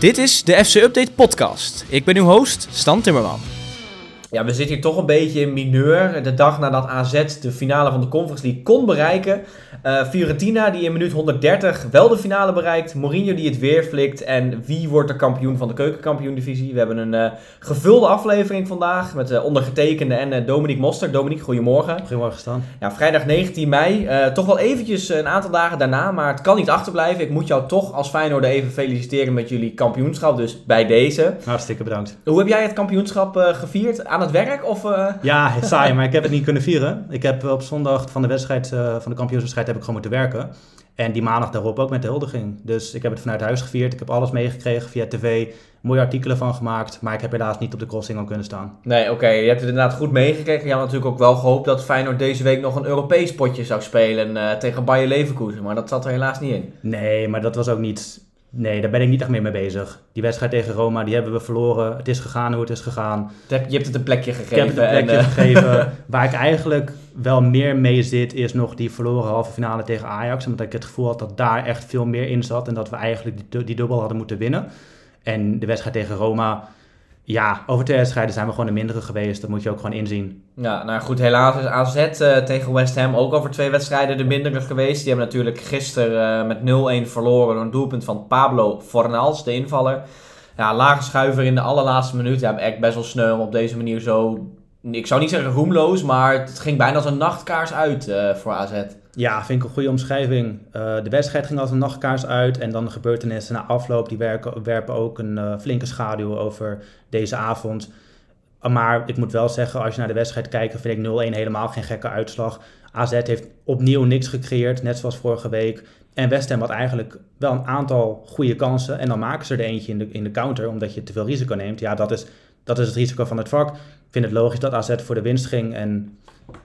Dit is de FC Update podcast. Ik ben uw host, Stan Timmerman. Ja, we zitten hier toch een beetje in mineur. De dag nadat AZ de finale van de Conference League kon bereiken. Uh, Fiorentina die in minuut 130 wel de finale bereikt. Mourinho die het weer flikt. En wie wordt de kampioen van de keukenkampioen-divisie? We hebben een uh, gevulde aflevering vandaag met de ondergetekende en uh, Dominique Moster. Dominique, goedemorgen. Goedemorgen Stan. Ja, vrijdag 19 mei. toch wel eventjes een aantal dagen daarna, maar het kan niet achterblijven. Ik moet jou toch als Feyenoord even feliciteren met jullie kampioenschap. Dus bij deze. Hartstikke bedankt. Hoe heb jij het kampioenschap gevierd? Aan het werk? Of, Ja, saai, maar ik heb het niet kunnen vieren. Ik heb op zondag van de wedstrijd, van de kampioenswedstrijd heb ik gewoon moeten werken. En die maandag daarop ook met de huldiging. Dus ik heb het vanuit huis gevierd. Ik heb alles meegekregen via tv. Mooie artikelen van gemaakt. Maar ik heb helaas niet op de crossing al kunnen staan. Nee, oké. Je hebt het inderdaad goed meegekregen. Je had natuurlijk ook wel gehoopt dat Feyenoord deze week nog een Europees potje zou spelen uh, tegen Bayer Leverkusen. Maar dat zat er helaas niet in. Nee, maar dat was ook niet Nee, daar ben ik niet echt meer mee bezig. Die wedstrijd tegen Roma, die hebben we verloren. Het is gegaan hoe het is gegaan. Je hebt het een plekje gegeven. Ik heb het een plekje en, gegeven. Waar ik eigenlijk wel meer mee zit, is nog die verloren halve finale tegen Ajax. Omdat ik het gevoel had dat daar echt veel meer in zat. En dat we eigenlijk die, die dubbel hadden moeten winnen. En de wedstrijd tegen Roma, ja, over twee wedstrijden zijn we gewoon de mindere geweest. Dat moet je ook gewoon inzien. Ja, nou goed, helaas is AZ uh, tegen West Ham ook over twee wedstrijden de mindere geweest. Die hebben natuurlijk gisteren uh, met 0-1 verloren door een doelpunt van Pablo Fornals, de invaller. Ja, lage schuiver in de allerlaatste minuut. Ja, echt best wel sneu om op deze manier zo... Ik zou niet zeggen roemloos, maar het ging bijna als een nachtkaars uit uh, voor AZ. Ja, vind ik een goede omschrijving. Uh, de wedstrijd ging als een nachtkaars uit en dan de gebeurtenissen na afloop die werpen ook een uh, flinke schaduw over deze avond. Maar ik moet wel zeggen, als je naar de wedstrijd kijkt, vind ik 0-1 helemaal geen gekke uitslag. AZ heeft opnieuw niks gecreëerd, net zoals vorige week. En West Ham had eigenlijk wel een aantal goede kansen. En dan maken ze er eentje in de, in de counter, omdat je te veel risico neemt. Ja, dat is, dat is het risico van het vak. Ik vind het logisch dat AZ voor de winst ging. En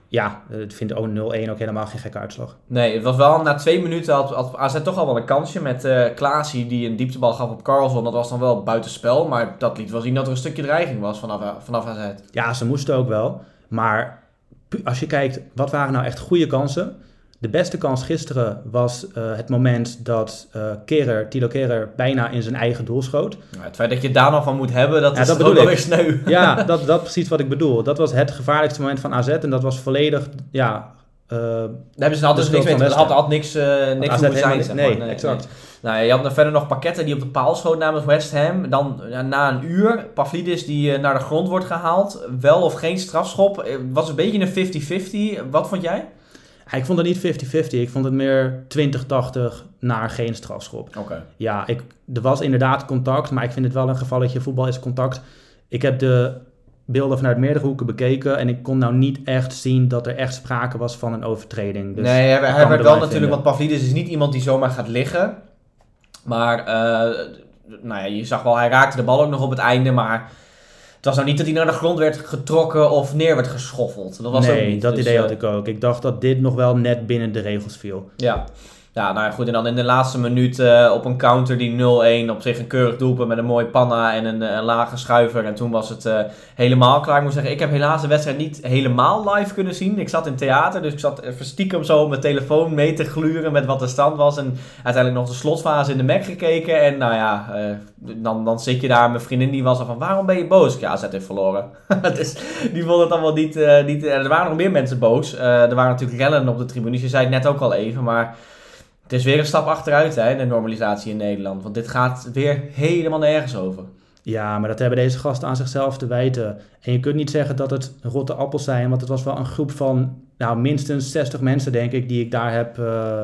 ja, ik vind ook 0-1 ook helemaal geen gekke uitslag. Nee, het was wel na twee minuten had, had AZ toch al wel een kansje met uh, Klaasie die een dieptebal gaf op Carlson. Dat was dan wel buitenspel, maar dat liet wel zien dat er een stukje dreiging was vanaf, vanaf AZ. Ja, ze moesten ook wel. Maar als je kijkt, wat waren nou echt goede kansen? De beste kans gisteren was uh, het moment dat uh, Kerer, Tilo Kerer bijna in zijn eigen doel schoot. Ja, het feit dat je daar nog van moet hebben, dat ja, is dat ook wel weer sneu. Ja, dat, dat precies wat ik bedoel. Dat was het gevaarlijkste moment van AZ en dat was volledig, ja... Uh, Daar hebben ze altijd niks mee had, had niks, uh, niks moeten zijn. Zeg nee, nee, exact. Nee. Nou, je had verder nog pakketten die op de paal schoot namens West Ham. Dan na een uur, Pavlidis die naar de grond wordt gehaald. Wel of geen strafschop. was een beetje een 50-50. Wat vond jij? Ik vond het niet 50-50. Ik vond het meer 20-80 naar geen strafschop. Oké. Ja, ik, er was inderdaad contact, maar ik vind het wel een gevalletje. Voetbal is contact. Ik heb de beelden vanuit meerdere hoeken bekeken en ik kon nou niet echt zien dat er echt sprake was van een overtreding. Dus nee, hij, hij werd wel natuurlijk, want Pavlidis is niet iemand die zomaar gaat liggen. Maar, uh, nou ja, je zag wel, hij raakte de bal ook nog op het einde, maar het was nou niet dat hij naar de grond werd getrokken of neer werd geschoffeld. Dat was nee, ook niet. dat dus, idee had ik ook. Ik dacht dat dit nog wel net binnen de regels viel. Ja. Ja, nou ja, goed. En dan in de laatste minuut uh, op een counter die 0-1 op zich een keurig doelpunt met een mooi panna en een, een lage schuiver. En toen was het uh, helemaal klaar. Ik moet zeggen, ik heb helaas de wedstrijd niet helemaal live kunnen zien. Ik zat in theater, dus ik zat even stiekem zo mijn telefoon mee te gluren met wat de stand was. En uiteindelijk nog de slotfase in de Mac gekeken. En nou ja, dan, dan zit je daar. Mijn vriendin die was al van, waarom ben je boos? Ja, AZ heeft verloren. dus die vond het allemaal niet... niet er waren nog meer mensen boos. er waren natuurlijk rellen op de tribunes. Je zei het net ook al even, maar... Het is weer een stap achteruit hè, de normalisatie in Nederland. Want dit gaat weer helemaal nergens over. Ja, maar dat hebben deze gasten aan zichzelf te wijten. En je kunt niet zeggen dat het rotte appels zijn, want het was wel een groep van nou, minstens 60 mensen, denk ik, die ik daar heb, uh,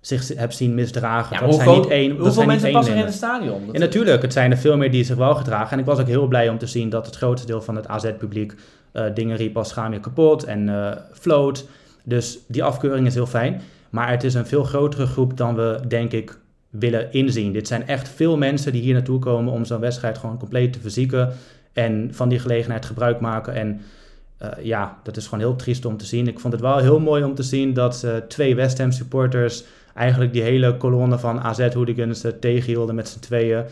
zich heb zien misdragen. Ja, dat hoeveel, zijn niet één, hoeveel dat zijn mensen passen er in het stadion? En natuurlijk, het zijn er veel meer die zich wel gedragen. En ik was ook heel blij om te zien dat het grootste deel van het AZ-publiek uh, dingen riep als schaam je kapot en uh, floot. Dus die afkeuring is heel fijn. Maar het is een veel grotere groep dan we, denk ik, willen inzien. Dit zijn echt veel mensen die hier naartoe komen om zo'n wedstrijd gewoon compleet te verzieken. En van die gelegenheid gebruik maken. En uh, ja, dat is gewoon heel triest om te zien. Ik vond het wel heel mooi om te zien dat twee West Ham supporters eigenlijk die hele kolonne van AZ-hooligans uh, tegenhielden met z'n tweeën.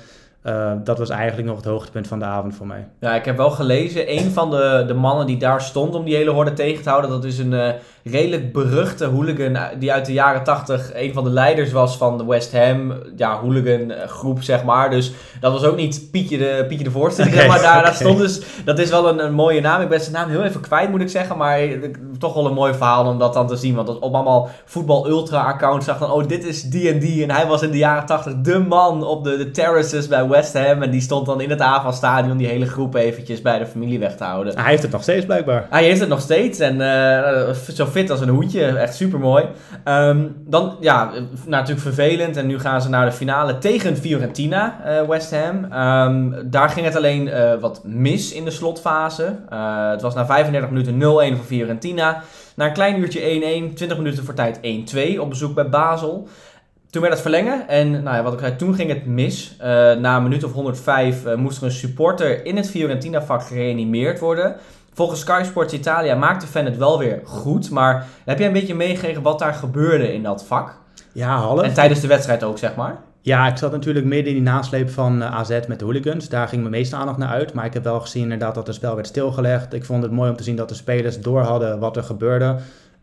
Uh, dat was eigenlijk nog het hoogtepunt van de avond voor mij. Ja, ik heb wel gelezen, een van de, de mannen die daar stond om die hele horde tegen te houden, dat is een uh, redelijk beruchte hooligan die uit de jaren 80 een van de leiders was van de West Ham ja, hooligan groep, zeg maar. Dus dat was ook niet Pietje de, Pietje de voorste, okay, maar daar, daar stond dus, dat is wel een, een, mooie naam. Ik ben zijn naam heel even kwijt, moet ik zeggen, maar toch wel een mooi verhaal om dat dan te zien. Want op allemaal voetbal ultra accounts zag dan, oh dit is die en die en hij was in de jaren 80 de man op de, de terraces bij West West Ham. En die stond dan in het AVA-stadion die hele groep eventjes bij de familie weg te houden. Hij heeft het nog steeds blijkbaar. Hij heeft het nog steeds. En uh, zo fit als een hoedje. Echt super mooi. Um, dan, ja, natuurlijk vervelend. En nu gaan ze naar de finale tegen Fiorentina, uh, West Ham. Um, daar ging het alleen uh, wat mis in de slotfase. het was na 35 minuten 0-1 voor Fiorentina. Na een klein uurtje 1-1, 20 minuten voor tijd 1-2 op bezoek bij Basel. Toen werd het verlengen en nou ja, wat ik zei, toen ging het mis. Uh, na een minuut of 105 uh, moest er een supporter in het Fiorentina-vak gereanimeerd worden. Volgens Sky Sports Italia maakte Fan het wel weer goed. Maar heb jij een beetje meegekregen wat daar gebeurde in dat vak? Ja, half. En tijdens de wedstrijd ook, zeg maar? Ja, ik zat natuurlijk midden in die nasleep van uh, AZ met de hooligans. Daar ging mijn meeste aandacht naar uit. Maar ik heb wel gezien inderdaad dat het spel werd stilgelegd. Ik vond het mooi om te zien dat de spelers door hadden wat er gebeurde.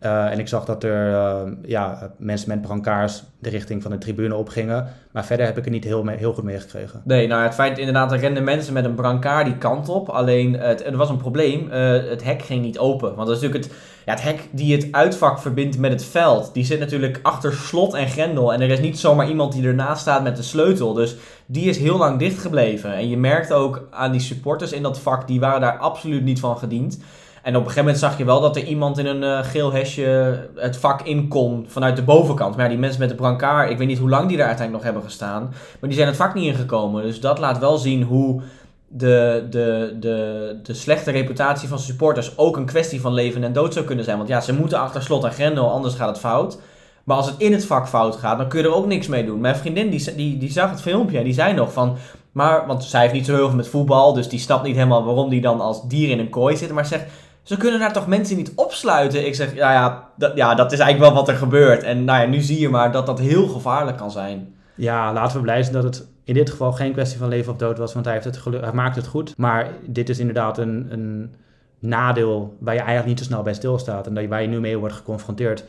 Uh, en ik zag dat er uh, ja, mensen met brancards de richting van de tribune opgingen. Maar verder heb ik er niet heel, mee, heel goed meegekregen. Nee, nou het feit inderdaad, er renden mensen met een brancard die kant op. Alleen het, er was een probleem, uh, het hek ging niet open. Want dat is natuurlijk het, ja, het hek die het uitvak verbindt met het veld. Die zit natuurlijk achter slot en grendel. En er is niet zomaar iemand die ernaast staat met de sleutel. Dus die is heel lang dicht gebleven. En je merkt ook aan die supporters in dat vak, die waren daar absoluut niet van gediend. En op een gegeven moment zag je wel dat er iemand in een uh, geel hesje het vak in kon vanuit de bovenkant. Maar ja, die mensen met de brancard, ik weet niet hoe lang die daar uiteindelijk nog hebben gestaan. Maar die zijn het vak niet ingekomen. Dus dat laat wel zien hoe de, de, de, de slechte reputatie van supporters ook een kwestie van leven en dood zou kunnen zijn. Want ja, ze moeten achter slot en grendel, anders gaat het fout. Maar als het in het vak fout gaat, dan kun je er ook niks mee doen. Mijn vriendin die, die, die zag het filmpje en die zei nog van... Maar, want zij heeft niet zo heel veel met voetbal, dus die snapt niet helemaal waarom die dan als dier in een kooi zit. Maar zegt, ze kunnen daar toch mensen niet opsluiten? Ik zeg, ja, ja, dat, ja, dat is eigenlijk wel wat er gebeurt. En nou ja, nu zie je maar dat dat heel gevaarlijk kan zijn. Ja, laten we blij zijn dat het in dit geval geen kwestie van leven of dood was, want hij, heeft het hij maakt het goed. Maar dit is inderdaad een, een nadeel waar je eigenlijk niet zo snel bij stilstaat en waar je nu mee wordt geconfronteerd.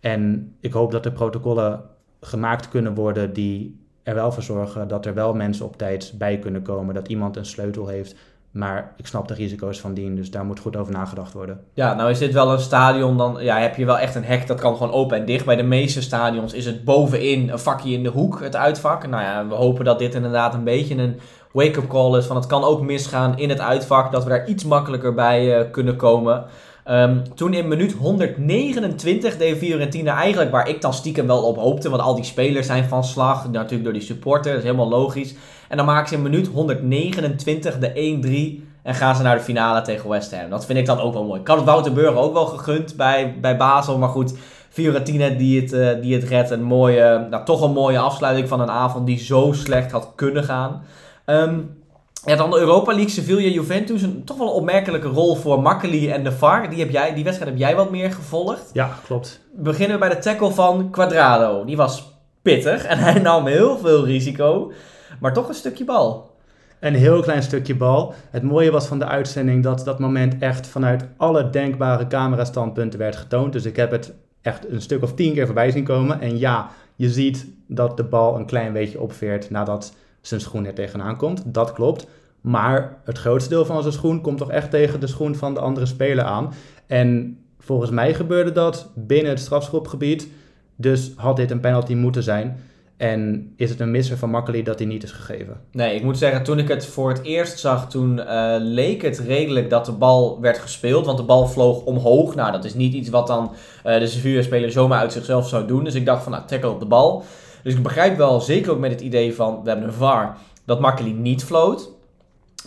En ik hoop dat er protocollen gemaakt kunnen worden die er wel voor zorgen dat er wel mensen op tijd bij kunnen komen, dat iemand een sleutel heeft maar ik snap de risico's van dien, dus daar moet goed over nagedacht worden. Ja, nou is dit wel een stadion, dan ja, heb je wel echt een hek dat kan gewoon open en dicht. Bij de meeste stadions is het bovenin een vakje in de hoek, het uitvak. Nou ja, we hopen dat dit inderdaad een beetje een wake-up call is van het kan ook misgaan in het uitvak, dat we daar iets makkelijker bij uh, kunnen komen. Um, toen in minuut 129 deed Fiorentina eigenlijk waar ik dan stiekem wel op hoopte. Want al die spelers zijn van slag. Natuurlijk door die supporter, dat is helemaal logisch. En dan maken ze in minuut 129 de 1-3 en gaan ze naar de finale tegen West Ham. Dat vind ik dan ook wel mooi. Ik had het Wouter Burger ook wel gegund bij, bij Basel. Maar goed, Fiorentina die het, uh, die het redt. Een mooie, nou, toch een mooie afsluiting van een avond die zo slecht had kunnen gaan. Um, ja, dan de Europa League, Sevilla, Juventus. Een toch wel een opmerkelijke rol voor Makkeli en de VAR. Die, heb jij, die wedstrijd heb jij wat meer gevolgd. Ja, klopt. We beginnen bij de tackle van Quadrado. Die was pittig en hij nam heel veel risico. Maar toch een stukje bal. Een heel klein stukje bal. Het mooie was van de uitzending dat dat moment echt vanuit alle denkbare camerastandpunten werd getoond. Dus ik heb het echt een stuk of tien keer voorbij zien komen. En ja, je ziet dat de bal een klein beetje opveert nadat zijn schoen er tegenaan komt. Dat klopt. Maar het grootste deel van zijn schoen komt toch echt tegen de schoen van de andere speler aan. En volgens mij gebeurde dat binnen het strafschopgebied. Dus had dit een penalty moeten zijn. En is het een misser van Makkeli dat hij niet is gegeven? Nee, ik moet zeggen, toen ik het voor het eerst zag, toen uh, leek het redelijk dat de bal werd gespeeld. Want de bal vloog omhoog. Nou, dat is niet iets wat dan uh, de Sevilla-speler zomaar uit zichzelf zou doen. Dus ik dacht van, nou, tackle op de bal. Dus ik begrijp wel, zeker ook met het idee van, we hebben een VAR, dat Makkeli niet floot.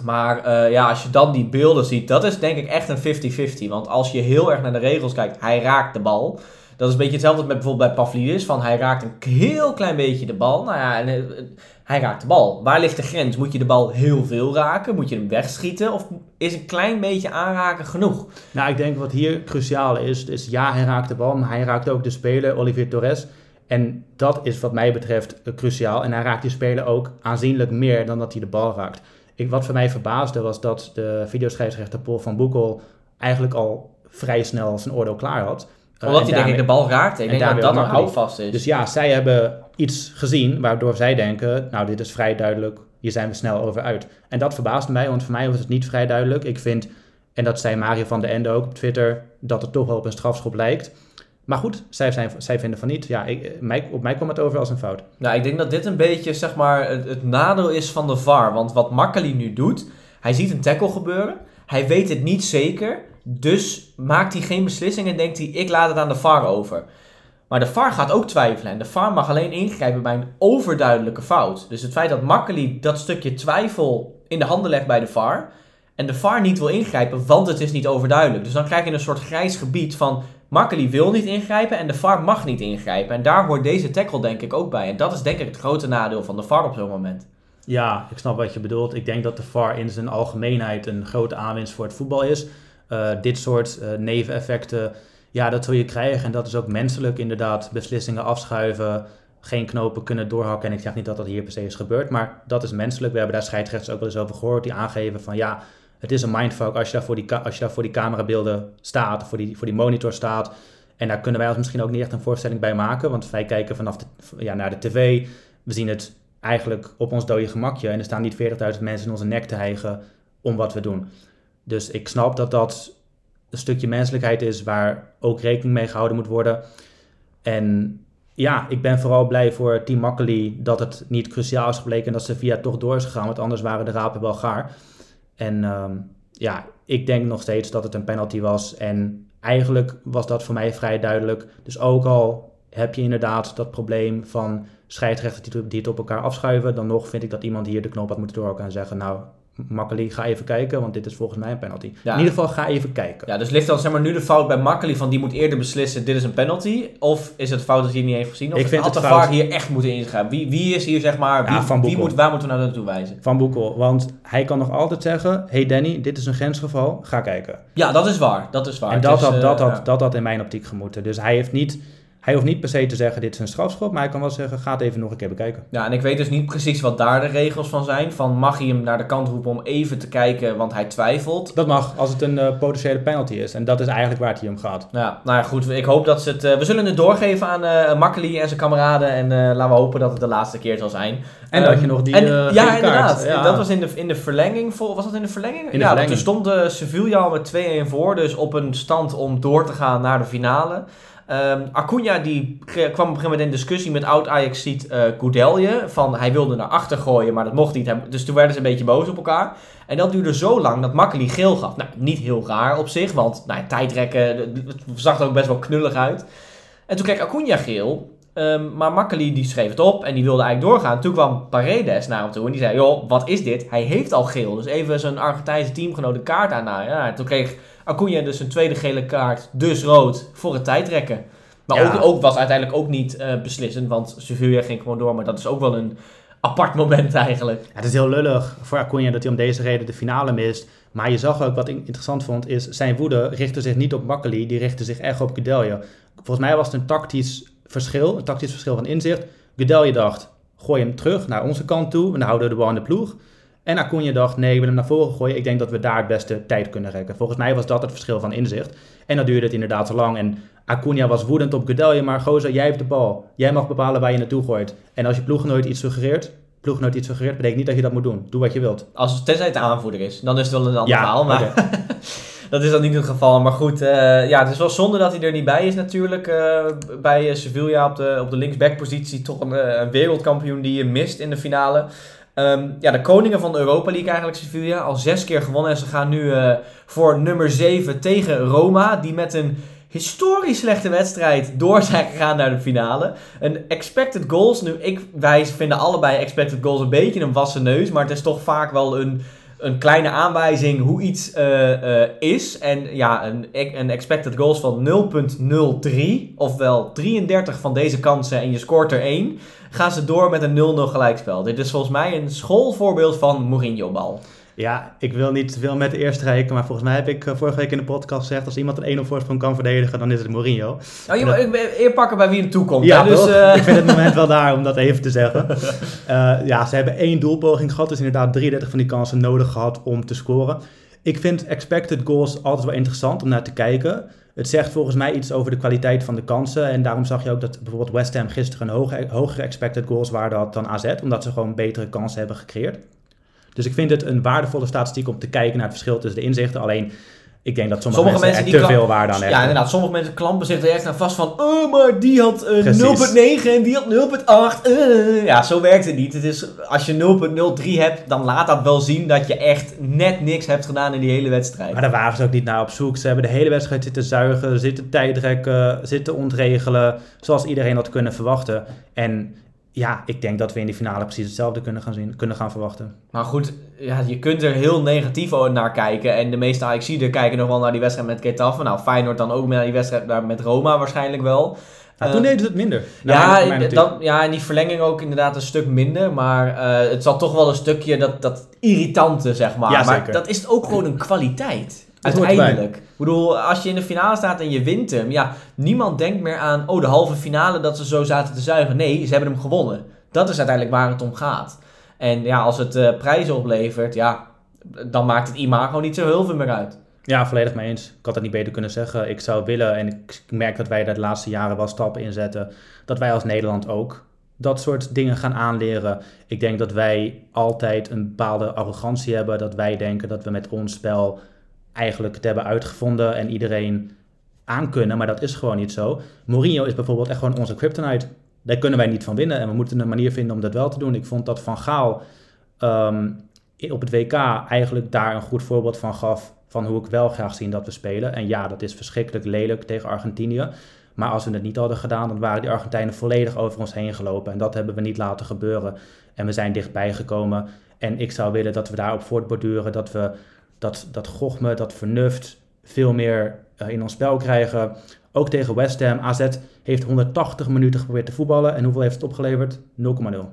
Maar uh, ja, als je dan die beelden ziet, dat is denk ik echt een 50-50. Want als je heel erg naar de regels kijkt, hij raakt de bal. Dat is een beetje hetzelfde met bijvoorbeeld bij Pavlidis. Van hij raakt een heel klein beetje de bal. Nou ja, en, uh, hij raakt de bal. Waar ligt de grens? Moet je de bal heel veel raken? Moet je hem wegschieten? Of is een klein beetje aanraken genoeg? Nou, ik denk wat hier cruciaal is, is ja, hij raakt de bal. Maar hij raakt ook de speler, Olivier Torres. En dat is wat mij betreft eh, cruciaal. En hij raakt die speler ook aanzienlijk meer dan dat hij de bal raakt. Ik, wat voor mij verbaasde was dat de videoscheidsrechter Paul van Boekel eigenlijk al vrij snel zijn oordeel klaar had. Uh, Omdat hij denk ik de bal raakte. Ik en denk dat dat ook een houvast is. Dus ja, zij hebben iets gezien waardoor zij denken, nou dit is vrij duidelijk, hier zijn we snel over uit. En dat verbaasde mij, want voor mij was het niet vrij duidelijk. Ik vind, en dat zei Mario van de Ende ook op Twitter, dat het toch wel op een strafschop lijkt. Maar goed, zij, zijn, zij vinden van niet. Ja, ik, mij, op mij kwam het over als een fout. Nou, ik denk dat dit een beetje zeg maar, het, het nadeel is van de VAR. Want wat Makkeli nu doet, hij ziet een tackle gebeuren. Hij weet het niet zeker. Dus maakt hij geen beslissing en denkt hij, ik laat het aan de VAR over. Maar de VAR gaat ook twijfelen. En de VAR mag alleen ingrijpen bij een overduidelijke fout. Dus het feit dat Makkeli dat stukje twijfel in de handen legt bij de VAR. En de VAR niet wil ingrijpen, want het is niet overduidelijk. Dus dan krijg je een soort grijs gebied van... Makkeli wil niet ingrijpen en de VAR mag niet ingrijpen. En daar hoort deze tackle denk ik ook bij. En dat is denk ik het grote nadeel van de VAR op zo'n moment. Ja, ik snap wat je bedoelt. Ik denk dat de VAR in zijn algemeenheid een grote aanwinst voor het voetbal is. Uh, dit soort uh, neveneffecten, ja, dat zul je krijgen. En dat is ook menselijk inderdaad. Beslissingen afschuiven, geen knopen kunnen doorhakken. En ik zeg niet dat dat hier per se is gebeurd, maar dat is menselijk. We hebben daar scheidsrechters ook wel eens over gehoord. Die aangeven van ja, het is een mindfuck als je daar voor die, als je daar voor die camerabeelden staat, voor die, voor die monitor staat. En daar kunnen wij ons misschien ook niet echt een voorstelling bij maken. Want wij kijken vanaf de, ja, naar de tv. We zien het eigenlijk op ons dode gemakje. En er staan niet 40.000 mensen in onze nek te hijgen om wat we doen. Dus ik snap dat dat een stukje menselijkheid is waar ook rekening mee gehouden moet worden. En ja, ik ben vooral blij voor Team Makkeli dat het niet cruciaal is gebleken en dat Sevilla toch door is gegaan. Want anders waren de rapen wel gaar. En um, ja, ik denk nog steeds dat het een penalty was. En eigenlijk was dat voor mij vrij duidelijk. Dus ook al heb je inderdaad dat probleem van scheidsrechters die, het op elkaar afschuiven, dan nog vind ik dat iemand hier de knop had moeten doorhakken en zeggen, nou, Makkeli, ga even kijken, want dit is volgens mij een penalty. Ja. In ieder geval, ga even kijken. Ja, dus ligt dan zeg maar nu de fout bij Makkeli van die moet eerder beslissen, dit is een penalty? Of is het fout dat hij het niet heeft gezien? Of Ik vind had het de fout- hier echt moeten ingrijpen? Wie, wie is hier zeg maar, Ja, wie, Van wie moet, waar moeten we nou naartoe wijzen? Van Boekel, want hij kan nog altijd zeggen, hey Danny, dit is een grensgeval, ga kijken. Ja, dat is waar. Dat is waar. en dat is, had, eh, dat, had, ja. dat had in mijn optiek gemoeten. Dus hij heeft niet... Hij hoeft niet per se te zeggen, dit is een strafschop, maar hij kan wel zeggen, ga het even nog een keer bekijken. Ja, en ik weet dus niet precies wat daar de regels van zijn. Van mag hij hem naar de kant roepen om even te kijken, want hij twijfelt. Dat mag, als het een eh, potentiële penalty is. En dat is eigenlijk waar het hier om gaat. Ja, nou ja, goed. Ik hoop dat ze het... eh, we zullen het doorgeven aan Makkeli en zijn kameraden. En laten we hopen dat het de laatste keer zal zijn. En Ehm, dat je nog die en- Ja, inderdaad. ja. Dat was in de, in de verlenging. vol- Was dat in de verlenging? de ja, verlenging. toen stond Sevilla al met 2-1 voor. Dus op een stand om door te gaan naar de finale. Ehm Acuna die kwam op een gegeven moment in discussie met oud-Ajax-ziet eh Goudelje. Van hij wilde naar achter gooien, maar dat mocht niet. Dus toen werden ze een beetje boos op elkaar. En dat duurde zo lang dat Makkeli geel gaf. Nou, niet heel raar op zich, want nou, tijdrekken zag er ook best wel knullig uit. En toen kreeg Acuna geel. Ehm, maar Makkeli die schreef het op en die wilde eigenlijk doorgaan. Toen kwam Paredes naar hem toe en die zei: Joh, wat is dit? Hij heeft al geel. Dus even zijn Argentijnse teamgenoot een kaart aan. Nou, ja, toen kreeg Acuna dus een tweede gele kaart, dus rood, voor het tijdrekken. Maar Ja. ook, ook was uiteindelijk ook niet eh, beslissend, want Sevilla ging gewoon door. Maar dat is ook wel een apart moment eigenlijk. Ja, het is heel lullig voor Acuna dat hij om deze reden de finale mist. Maar je zag ook, wat ik interessant vond, is zijn woede richtte zich niet op Makkeli, die richtte zich echt op Gedelje. Volgens mij was het een tactisch verschil, een tactisch verschil van inzicht. Gedelje dacht, gooi hem terug naar onze kant toe en dan houden we de bal in de ploeg. En Acuna dacht, nee, ik wil hem naar voren gooien. Ik denk dat we daar het beste tijd kunnen rekken. Volgens mij was dat het verschil van inzicht. En dan duurde het inderdaad zo lang. En Acuna was woedend op Gedelje, maar gozer, jij hebt de bal. Jij mag bepalen waar je naartoe gooit. En als je ploeggenoot iets suggereert, ploeggenoot iets suggereert, betekent niet dat je dat moet doen. Doe wat je wilt. Als, tenzij het de aanvoerder is, dan is het wel een ander Ja, verhaal. Maar dat is dan niet het geval. Maar goed, eh, ja, het is wel zonde dat hij er niet bij is natuurlijk. eh, bij Sevilla op de, op de linksbackpositie toch een, eh, een wereldkampioen die je mist in de finale. Ehm, ja, de koningen van de Europa League eigenlijk, Sevilla. Al zes keer gewonnen en ze gaan nu eh, voor nummer 7 tegen Roma. Die met een historisch slechte wedstrijd door zijn gegaan naar de finale. Een expected goals. Nu, ik, wij vinden allebei expected goals een beetje een wassen neus. Maar het is toch vaak wel een, een kleine aanwijzing hoe iets eh, eh, is. En ja, een, een expected goals van 0.03. Ofwel 33 van deze kansen en je scoort er 1. Gaan ze door met een 0-0 gelijkspel. Dit is volgens mij een schoolvoorbeeld van Mourinho-bal. Ja, ik wil niet veel met de eerste rijken, maar volgens mij heb ik eh, vorige week in de podcast gezegd, als iemand een 1-0 voorsprong kan verdedigen, dan is het Mourinho. Oh, je eer pakken bij wie hem toekomt. Ja, hè? dus, dus, eh, ik vind het moment wel daar om dat even te zeggen. Eh, ja, ze hebben één doelpoging gehad, dus inderdaad 33 van die kansen nodig gehad om te scoren. Ik vind expected goals altijd wel interessant om naar te kijken. Het zegt volgens mij iets over de kwaliteit van de kansen. En daarom zag je ook dat bijvoorbeeld West Ham gisteren een hoge, hogere expected goals waarde had dan AZ. Omdat ze gewoon betere kansen hebben gecreëerd. Dus ik vind het een waardevolle statistiek om te kijken naar het verschil tussen de inzichten. Alleen, ik denk dat sommige, Sommige mensen, er te veel waarde aan ja, hechten. inderdaad. Sommige mensen klampen zich er echt aan vast van... Oh, maar die had eh, 0,9 Precies. en die had 0,8. eh. Ja, zo werkt het niet. Het is, als je 0,03 hebt, dan laat dat wel zien dat je echt net niks hebt gedaan in die hele wedstrijd. Maar daar waren ze ook niet naar op zoek. Ze hebben de hele wedstrijd zitten zuigen, zitten tijdrekken, zitten ontregelen. Zoals iedereen had kunnen verwachten. En ja, ik denk dat we in die finale precies hetzelfde kunnen gaan, zien, kunnen gaan verwachten. Maar goed, ja, je kunt er heel negatief naar kijken. En de meeste AXI'den kijken nog wel naar die wedstrijd met Getafe. Nou, Feyenoord dan ook naar die wedstrijd daar met Roma waarschijnlijk wel. Eh, toen deden ze het minder. Ja, dat, ja, en die verlenging ook inderdaad een stuk minder. Maar eh, het zat toch wel een stukje dat, dat irritante, zeg maar. Ja, maar zeker. dat is ook gewoon een kwaliteit. Uiteindelijk. Ik bedoel, als je in de finale staat en je wint hem. Ja, niemand denkt meer aan, oh, de halve finale dat ze zo zaten te zuigen. Nee, ze hebben hem gewonnen. Dat is uiteindelijk waar het om gaat. En ja, als het eh, prijzen oplevert, ja, dan maakt het imago niet zo heel veel meer uit. Ja, volledig mee eens. Ik had het niet beter kunnen zeggen. Ik zou willen, en ik merk dat wij daar de laatste jaren wel stappen in zetten, dat wij als Nederland ook dat soort dingen gaan aanleren. Ik denk dat wij altijd een bepaalde arrogantie hebben, dat wij denken dat we met ons spel eigenlijk het hebben uitgevonden en iedereen aankunnen, maar dat is gewoon niet zo. Mourinho is bijvoorbeeld echt gewoon onze kryptonite. Daar kunnen wij niet van winnen en we moeten een manier vinden om dat wel te doen. Ik vond dat Van Gaal ehm, op het WK eigenlijk daar een goed voorbeeld van gaf van hoe ik wel graag zie dat we spelen. En ja, dat is verschrikkelijk lelijk tegen Argentinië. Maar als we het niet hadden gedaan, dan waren die Argentijnen volledig over ons heen gelopen. En dat hebben we niet laten gebeuren. En we zijn dichtbij gekomen. En ik zou willen dat we daarop voortborduren. Dat we dat, dat gochme, dat vernuft veel meer eh, in ons spel krijgen. Ook tegen West Ham. AZ heeft 180 minuten geprobeerd te voetballen. En hoeveel heeft het opgeleverd? 0,0.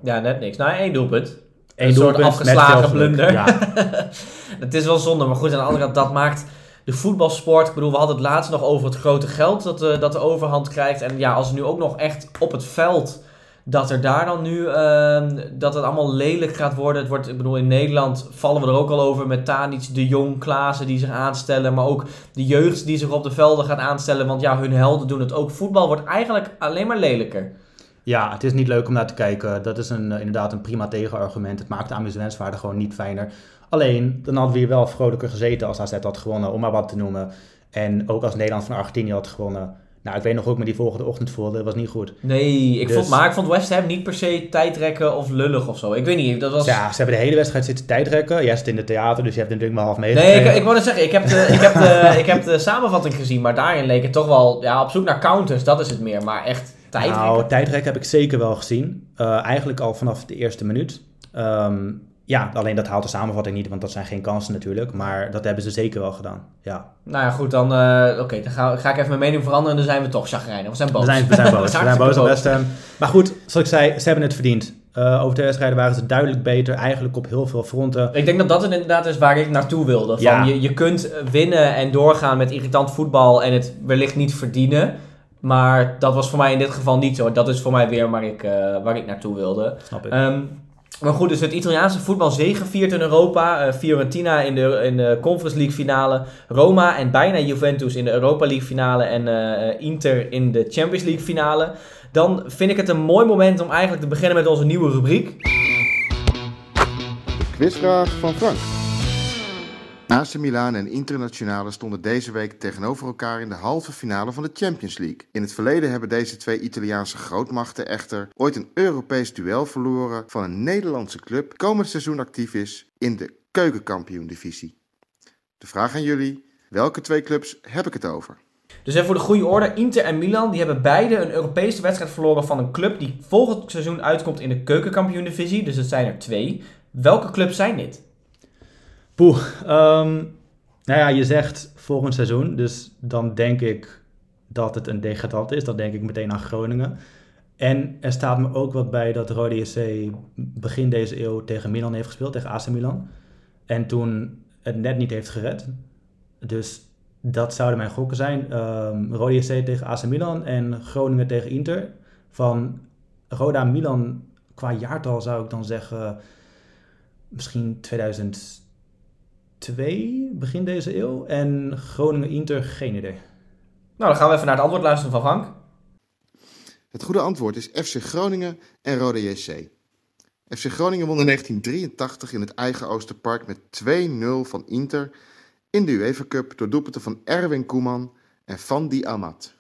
Ja, net niks. Nou, één doelpunt. Eén Een soort doelpunt met afgeslagen blunder. Ja, Het is wel zonde, maar goed, aan de andere kant, dat maakt de voetbalsport... Ik bedoel, we hadden het laatst nog over het grote geld dat, eh, dat de overhand krijgt. En ja, als het nu ook nog echt op het veld... Dat er daar dan nu, ehm, dat het allemaal lelijk gaat worden. Het wordt, ik bedoel, in Nederland vallen we er ook al over met Tadic, De Jong, die zich aanstellen. Maar ook de jeugd die zich op de velden gaat aanstellen. Want ja, hun helden doen het ook. Voetbal wordt eigenlijk alleen maar lelijker. Ja, het is niet leuk om naar te kijken. Dat is een, eh, inderdaad een prima tegenargument. Het maakt de amusementswaarde gewoon niet fijner. Alleen, dan hadden we hier wel vrolijker gezeten als AZ had gewonnen, om maar wat te noemen. En ook als Nederland van Argentinië had gewonnen. Nou, ik weet nog ik me die volgende ochtend voelde. Dat was niet goed. Nee, ik Dus- vond, maar ik vond West Ham niet per se tijdrekken of lullig of zo. Ik weet niet, dat was... Ja, ze hebben de hele wedstrijd zitten tijdrekken. Jij zit in het theater, dus je hebt natuurlijk maar half Nee, meegekregen. ik, ik wou net zeggen, ik heb, de, ik, heb de, ik heb de samenvatting gezien, maar daarin leek het toch wel ja, op zoek naar counters, dat is het meer. Maar echt tijdrekken. Nou, tijdrekken heb ik zeker wel gezien. Eh, eigenlijk al vanaf de eerste minuut. Ehm, ja, alleen dat haalt de samenvatting niet, want dat zijn geen kansen natuurlijk. Maar dat hebben ze zeker wel gedaan. Ja. Nou ja, goed, dan, eh, oké, dan ga, ga ik even mijn mening veranderen en dan zijn we toch chagrijnig. We zijn boos. We zijn, we zijn boos. we zijn boos op West Ham. Maar goed, zoals ik zei, ze hebben het verdiend. Eh, over twee wedstrijden waren ze duidelijk beter. Eigenlijk op heel veel fronten. Ik denk dat dat het inderdaad is waar ik naartoe wilde. Van Ja. je, je kunt winnen en doorgaan met irritant voetbal en het wellicht niet verdienen. Maar dat was voor mij in dit geval niet zo. Dat is voor mij weer waar ik, eh, waar ik naartoe wilde. Snap ik. Ehm, maar goed, dus het Italiaanse voetbal zegeviert in Europa. Eh, Fiorentina in de, in de Conference League finale. Roma en bijna Juventus in de Europa League finale. En eh, Inter in de Champions League finale. Dan vind ik het een mooi moment om eigenlijk te beginnen met onze nieuwe rubriek. Quizvraag van Frank. AC Milan en Internationale stonden deze week tegenover elkaar in de halve finale van de Champions League. In het verleden hebben deze twee Italiaanse grootmachten echter ooit een Europees duel verloren van een Nederlandse club die komend seizoen actief is in de keukenkampioen-divisie. De vraag aan jullie, welke twee clubs heb ik het over? Dus even voor de goede orde, Inter en Milan die hebben beide een Europese wedstrijd verloren van een club die volgend seizoen uitkomt in de keukenkampioen-divisie. Dus het zijn er twee. Welke clubs zijn dit? Poeh. ehm, nou ja, je zegt volgend seizoen. Dus dan denk ik dat het een degradant is. Dan denk ik meteen aan Groningen. En er staat me ook wat bij dat Rode JC begin deze eeuw tegen Milan heeft gespeeld. Tegen AC Milan. En toen het net niet heeft gered. Dus dat zouden mijn gokken zijn. Um, Rode JC tegen AC Milan en Groningen tegen Inter. Van Roda Milan qua jaartal zou ik dan zeggen misschien 2002, begin deze eeuw. En Groningen Inter, geen idee. Nou, dan gaan we even naar het antwoord luisteren van Frank. Het goede antwoord is FC Groningen en Rode JC. FC Groningen won in 1983 in het eigen Oosterpark met 2-0 van Inter in de UEFA Cup door doelpunten van Erwin Koeman en Van Die Amat.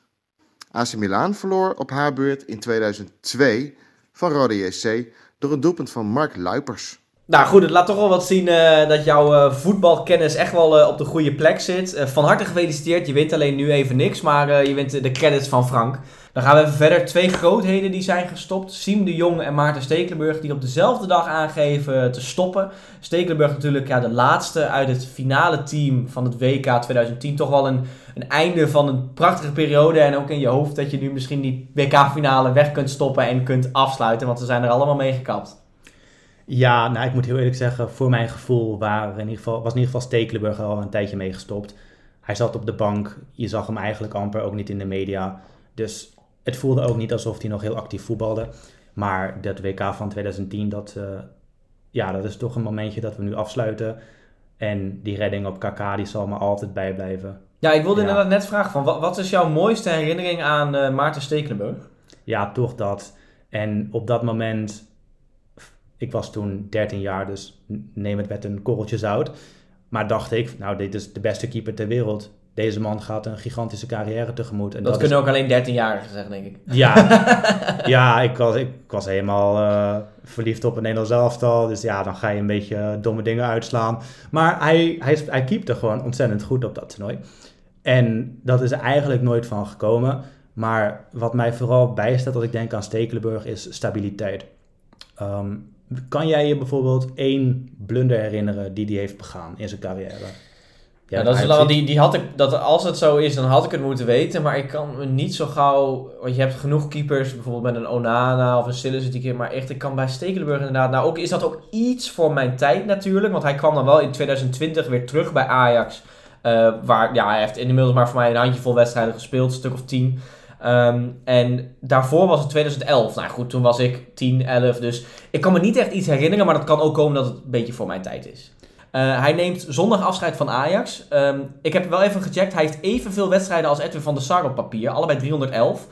AC Milan verloor op haar beurt in 2002 van Rode JC door een doelpunt van Mark Luipers. Nou goed, het laat toch wel wat zien uh, dat jouw uh, voetbalkennis echt wel uh, op de goede plek zit. van harte gefeliciteerd. Je wint alleen nu even niks, maar je wint de credits van Frank. Dan gaan we even verder. Twee grootheden die zijn gestopt. Siem de Jong en Maarten Stekelenburg die op dezelfde dag aangeven te stoppen. Stekelenburg natuurlijk ja, de laatste uit het finale team van het WK 2010. Toch wel een, een einde van een prachtige periode. En ook in je hoofd dat je nu misschien die WK-finale weg kunt stoppen en kunt afsluiten. Want ze zijn er allemaal mee gekapt. Ja, nou ik moet heel eerlijk zeggen, voor mijn gevoel waren in ieder geval, was in ieder geval Stekelenburg al een tijdje mee gestopt. Hij zat op de bank, je zag hem eigenlijk amper ook niet in de media. Dus het voelde ook niet alsof hij nog heel actief voetbalde. Maar dat WK van 2010, dat, uh, ja, dat is toch een momentje dat we nu afsluiten. En die redding op KK, die zal me altijd bijblijven. Ja, ik wilde ja. inderdaad net vragen van, wat, wat is jouw mooiste herinnering aan uh, Maarten Stekelenburg? Ja, toch dat. En op dat moment ik was toen 13 jaar, dus neem het met een korreltje zout. Maar dacht ik, nou, dit is de beste keeper ter wereld. Deze man gaat een gigantische carrière tegemoet. En dat, dat kunnen ook alleen 13-jarigen zeggen, denk ik. Ja, ja ik, was, ik was helemaal uh, verliefd op een Nederlands elftal. Dus ja, dan ga je een beetje domme dingen uitslaan. Maar hij, hij, hij keepte gewoon ontzettend goed op dat toernooi. En dat is er eigenlijk nooit van gekomen. Maar wat mij vooral bijstaat als ik denk aan Stekelenburg is stabiliteit. Um, kan jij je bijvoorbeeld één blunder herinneren die hij heeft begaan in zijn carrière? Ja, dat is wel, die, die had ik, dat als het zo is, dan had ik het moeten weten. Maar ik kan me niet zo gauw. Want je hebt genoeg keepers, bijvoorbeeld met een Onana of een Sillis die keer. Maar echt, ik kan bij Stekelenburg inderdaad. Nou, ook, is dat ook iets voor mijn tijd natuurlijk. Want hij kwam dan wel in 2020 weer terug bij Ajax. Uh, waar, ja, hij heeft inmiddels maar voor mij een handjevol wedstrijden gespeeld, een stuk of tien. Um, en daarvoor was het 2011. Nou goed, toen was ik 10, 11. Dus ik kan me niet echt iets herinneren, maar dat kan ook komen dat het een beetje voor mijn tijd is. Uh, hij neemt zondag afscheid van Ajax. Um, ik heb wel even gecheckt. Hij heeft evenveel wedstrijden als Edwin van der Sar op papier. Allebei 311.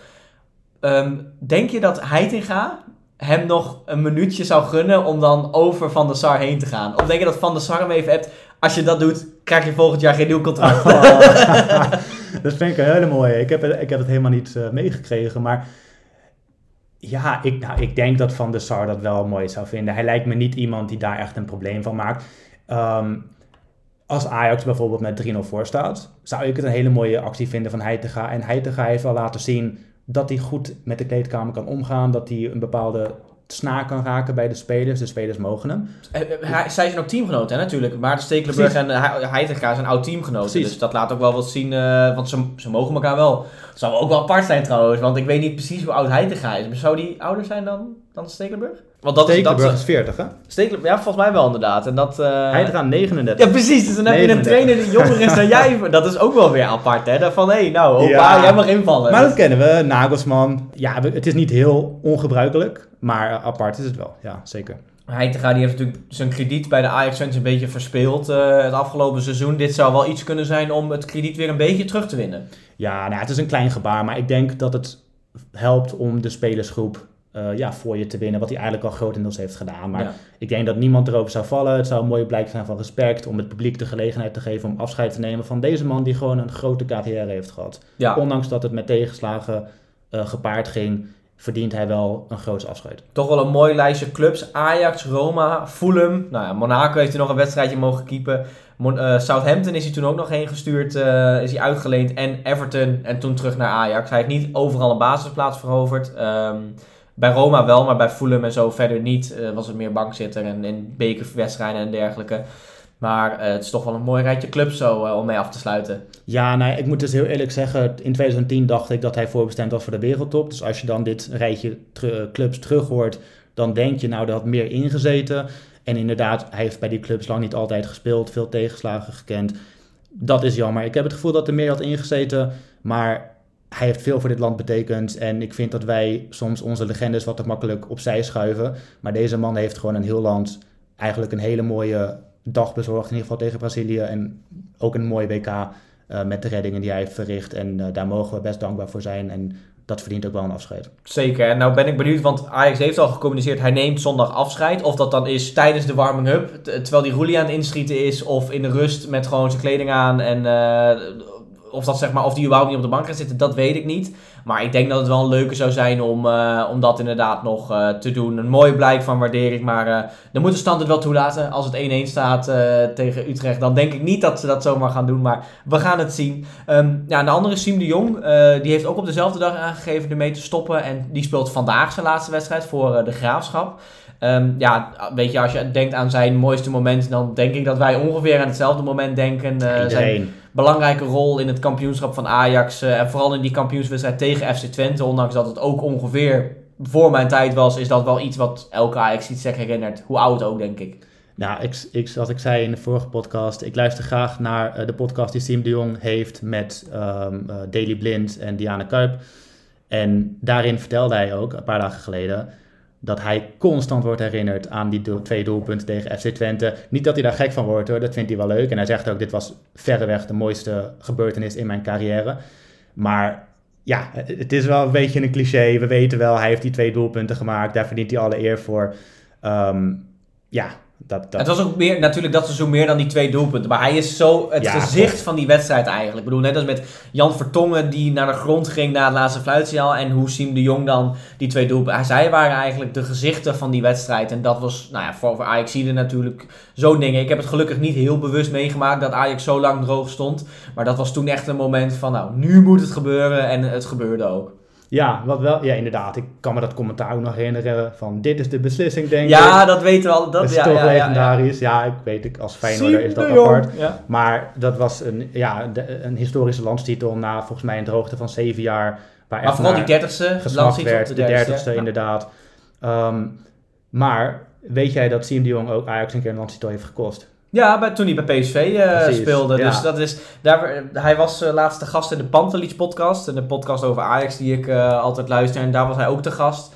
Um, ehm, denk je dat Heitinga hem nog een minuutje zou gunnen om dan over Van der Sar heen te gaan? Of denk je dat Van der Sar hem even hebt... Als je dat doet, krijg je volgend jaar geen nieuw contract. dat vind ik een hele mooie. Ik heb, ik heb het helemaal niet uh, meegekregen, maar... Ja, ik, nou, ik denk dat Van der Sar dat wel mooi zou vinden. Hij lijkt me niet iemand die daar echt een probleem van maakt. Um, als Ajax bijvoorbeeld met 3-0 voor staat, zou ik het een hele mooie actie vinden van Heitinga. En Heitinga heeft al laten zien dat hij goed met de kleedkamer kan omgaan. Dat hij een bepaalde snaar kan raken bij de spelers. De spelers mogen hem. Eh, eh, zij zijn ook teamgenoten, hè, natuurlijk. Maarten Stekelenburg en uh, Heitinga zijn oud teamgenoten. Precies. Dus dat laat ook wel wat zien, uh, want ze, ze mogen elkaar wel. Dat zou ook wel apart zijn trouwens, want ik weet niet precies hoe oud Heitinga is. Maar zou die ouder zijn dan, dan Stekelenburg? Want dat Stekelenburg is, dat, is 40, hè? Stekelenburg, ja, volgens mij wel inderdaad. En dat, uh... Hij gaat 39. Ja, precies. Dus dan heb je een trainer die jonger is dan jij. Dat is ook wel weer apart, hè? Van, hé, hey, nou, opa, ja. jij mag invallen. Maar dat kennen we. Nagelsman. Ja, het is niet heel ongebruikelijk. Maar apart is het wel, ja, zeker. Heitinga die heeft natuurlijk zijn krediet bij de Ajax fans een beetje verspeeld uh, het afgelopen seizoen. Dit zou wel iets kunnen zijn om het krediet weer een beetje terug te winnen. Ja, nou, het is een klein gebaar, maar ik denk dat het helpt om de spelersgroep uh, ja, voor je te winnen. Wat hij eigenlijk al grotendeels heeft gedaan. Maar ik denk dat niemand erover zou vallen. Het zou een mooie blijk zijn van respect. Om het publiek de gelegenheid te geven om afscheid te nemen van deze man die gewoon een grote carrière heeft gehad. Ondanks dat het met tegenslagen uh, gepaard ging verdient hij wel een groot afscheid. Toch wel een mooi lijstje clubs. Ajax, Roma, Fulham. Nou ja, Monaco heeft hij nog een wedstrijdje mogen keepen. uh, Southampton is hij toen ook nog heen gestuurd. Is hij uitgeleend. En Everton. En toen terug naar Ajax. Hij heeft niet overal een basisplaats veroverd. Um, bij Roma wel, maar bij Fulham en zo verder niet. Uh, was het meer bankzitter en in bekerwedstrijden en dergelijke. Maar uh, het is toch wel een mooi rijtje clubs zo uh, om mee af te sluiten. Ja, nou, ik moet dus heel eerlijk zeggen, in 2010 dacht ik dat hij voorbestemd was voor de wereldtop. Dus als je dan dit rijtje clubs terug hoort, dan denk je nou, dat had meer ingezeten. En inderdaad, hij heeft bij die clubs lang niet altijd gespeeld, veel tegenslagen gekend. Dat is jammer. Ik heb het gevoel dat er meer had ingezeten, maar hij heeft veel voor dit land betekend. En ik vind dat wij soms onze legendes wat te makkelijk opzij schuiven. Maar deze man heeft gewoon een heel land eigenlijk een hele mooie dag bezorgd. In ieder geval tegen Brazilië. En ook een mooie WK uh, met de reddingen die hij heeft verricht. En uh, daar mogen we best dankbaar voor zijn. En dat verdient ook wel een afscheid. Zeker. En nou ben ik benieuwd, want Ajax heeft al gecommuniceerd, hij neemt zondag afscheid. Of dat dan is tijdens de warming-up, terwijl die Roelie aan het inschieten is, of in de rust met gewoon zijn kleding aan en... Uh, of, dat, zeg maar, of die überhaupt niet op de bank gaat zitten, dat weet ik niet. Maar ik denk dat het wel een leuke zou zijn om, uh, om dat inderdaad nog uh, te doen. Een mooi blijk van waardering. Maar uh, dan moet de stand het wel toelaten. Als het 1-1 staat tegen Utrecht, dan denk ik niet dat ze dat zomaar gaan doen. Maar we gaan het zien. Um, ja, de andere Siem de Jong, die heeft ook op dezelfde dag aangegeven ermee te stoppen. En die speelt vandaag zijn laatste wedstrijd voor de Graafschap. Um, ja, weet je, als je denkt aan zijn mooiste moment, dan denk ik dat wij ongeveer aan hetzelfde moment denken. Uh, zijn belangrijke rol in het kampioenschap van Ajax. Uh, en vooral in die kampioenswedstrijd tegen FC Twente, ondanks dat het ook ongeveer voor mijn tijd was, is dat wel iets wat elke Ajax iets zich herinnert. Hoe oud ook, denk ik. Nou, ik, ik, zoals ik zei in de vorige podcast, ik luister graag naar uh, de podcast die Siem de Jong heeft met um, uh, Daily Blind en Diana Kuip. En daarin vertelde hij ook, een paar dagen geleden, dat hij constant wordt herinnerd aan die twee doelpunten tegen FC Twente. Niet dat hij daar gek van wordt hoor, dat vindt hij wel leuk. En hij zegt ook, dit was verreweg de mooiste gebeurtenis in mijn carrière. Maar ja, het is wel een beetje een cliché. We weten wel, hij heeft die twee doelpunten gemaakt. Daar verdient hij alle eer voor. Um, ja, dat, dat... Het was ook meer, natuurlijk dat seizoen meer dan die twee doelpunten. Maar hij is zo het ja, gezicht klopt. van die wedstrijd eigenlijk. Ik bedoel, net als met Jan Vertongen die naar de grond ging na het laatste fluitsignaal. En hoe Siem de Jong dan die twee doelpunten. Zij waren eigenlijk de gezichten van die wedstrijd. En dat was, nou ja, voor, voor Ajax natuurlijk zo'n dingen. Ik heb het gelukkig niet heel bewust meegemaakt dat Ajax zo lang droog stond. Maar dat was toen echt een moment van, nou, nu moet het gebeuren. En het gebeurde ook. Ja, wat wel, ja, inderdaad. Ik kan me dat commentaar ook nog herinneren van dit is de beslissing, denk ja, ik. Ja, dat weten we al. Dat, is ja, toch ja, legendarisch. Ja, ik weet ik, als Feyenoorder is dat apart. Maar dat was een, ja, de, een historische landstitel na volgens mij een droogte van zeven jaar. Waar maar vooral die dertigste landstitel. Werd, de dertigste, inderdaad. Um, maar weet jij dat Siem de Jong ook Ajax een keer een landstitel heeft gekost? Ja, bij, toen hij bij PSV uh, speelde. Ja. Dus dat is, daar, hij was uh, laatste gast in de Pantelich podcast. De podcast over Ajax die ik uh, altijd luister. En daar was hij ook te gast.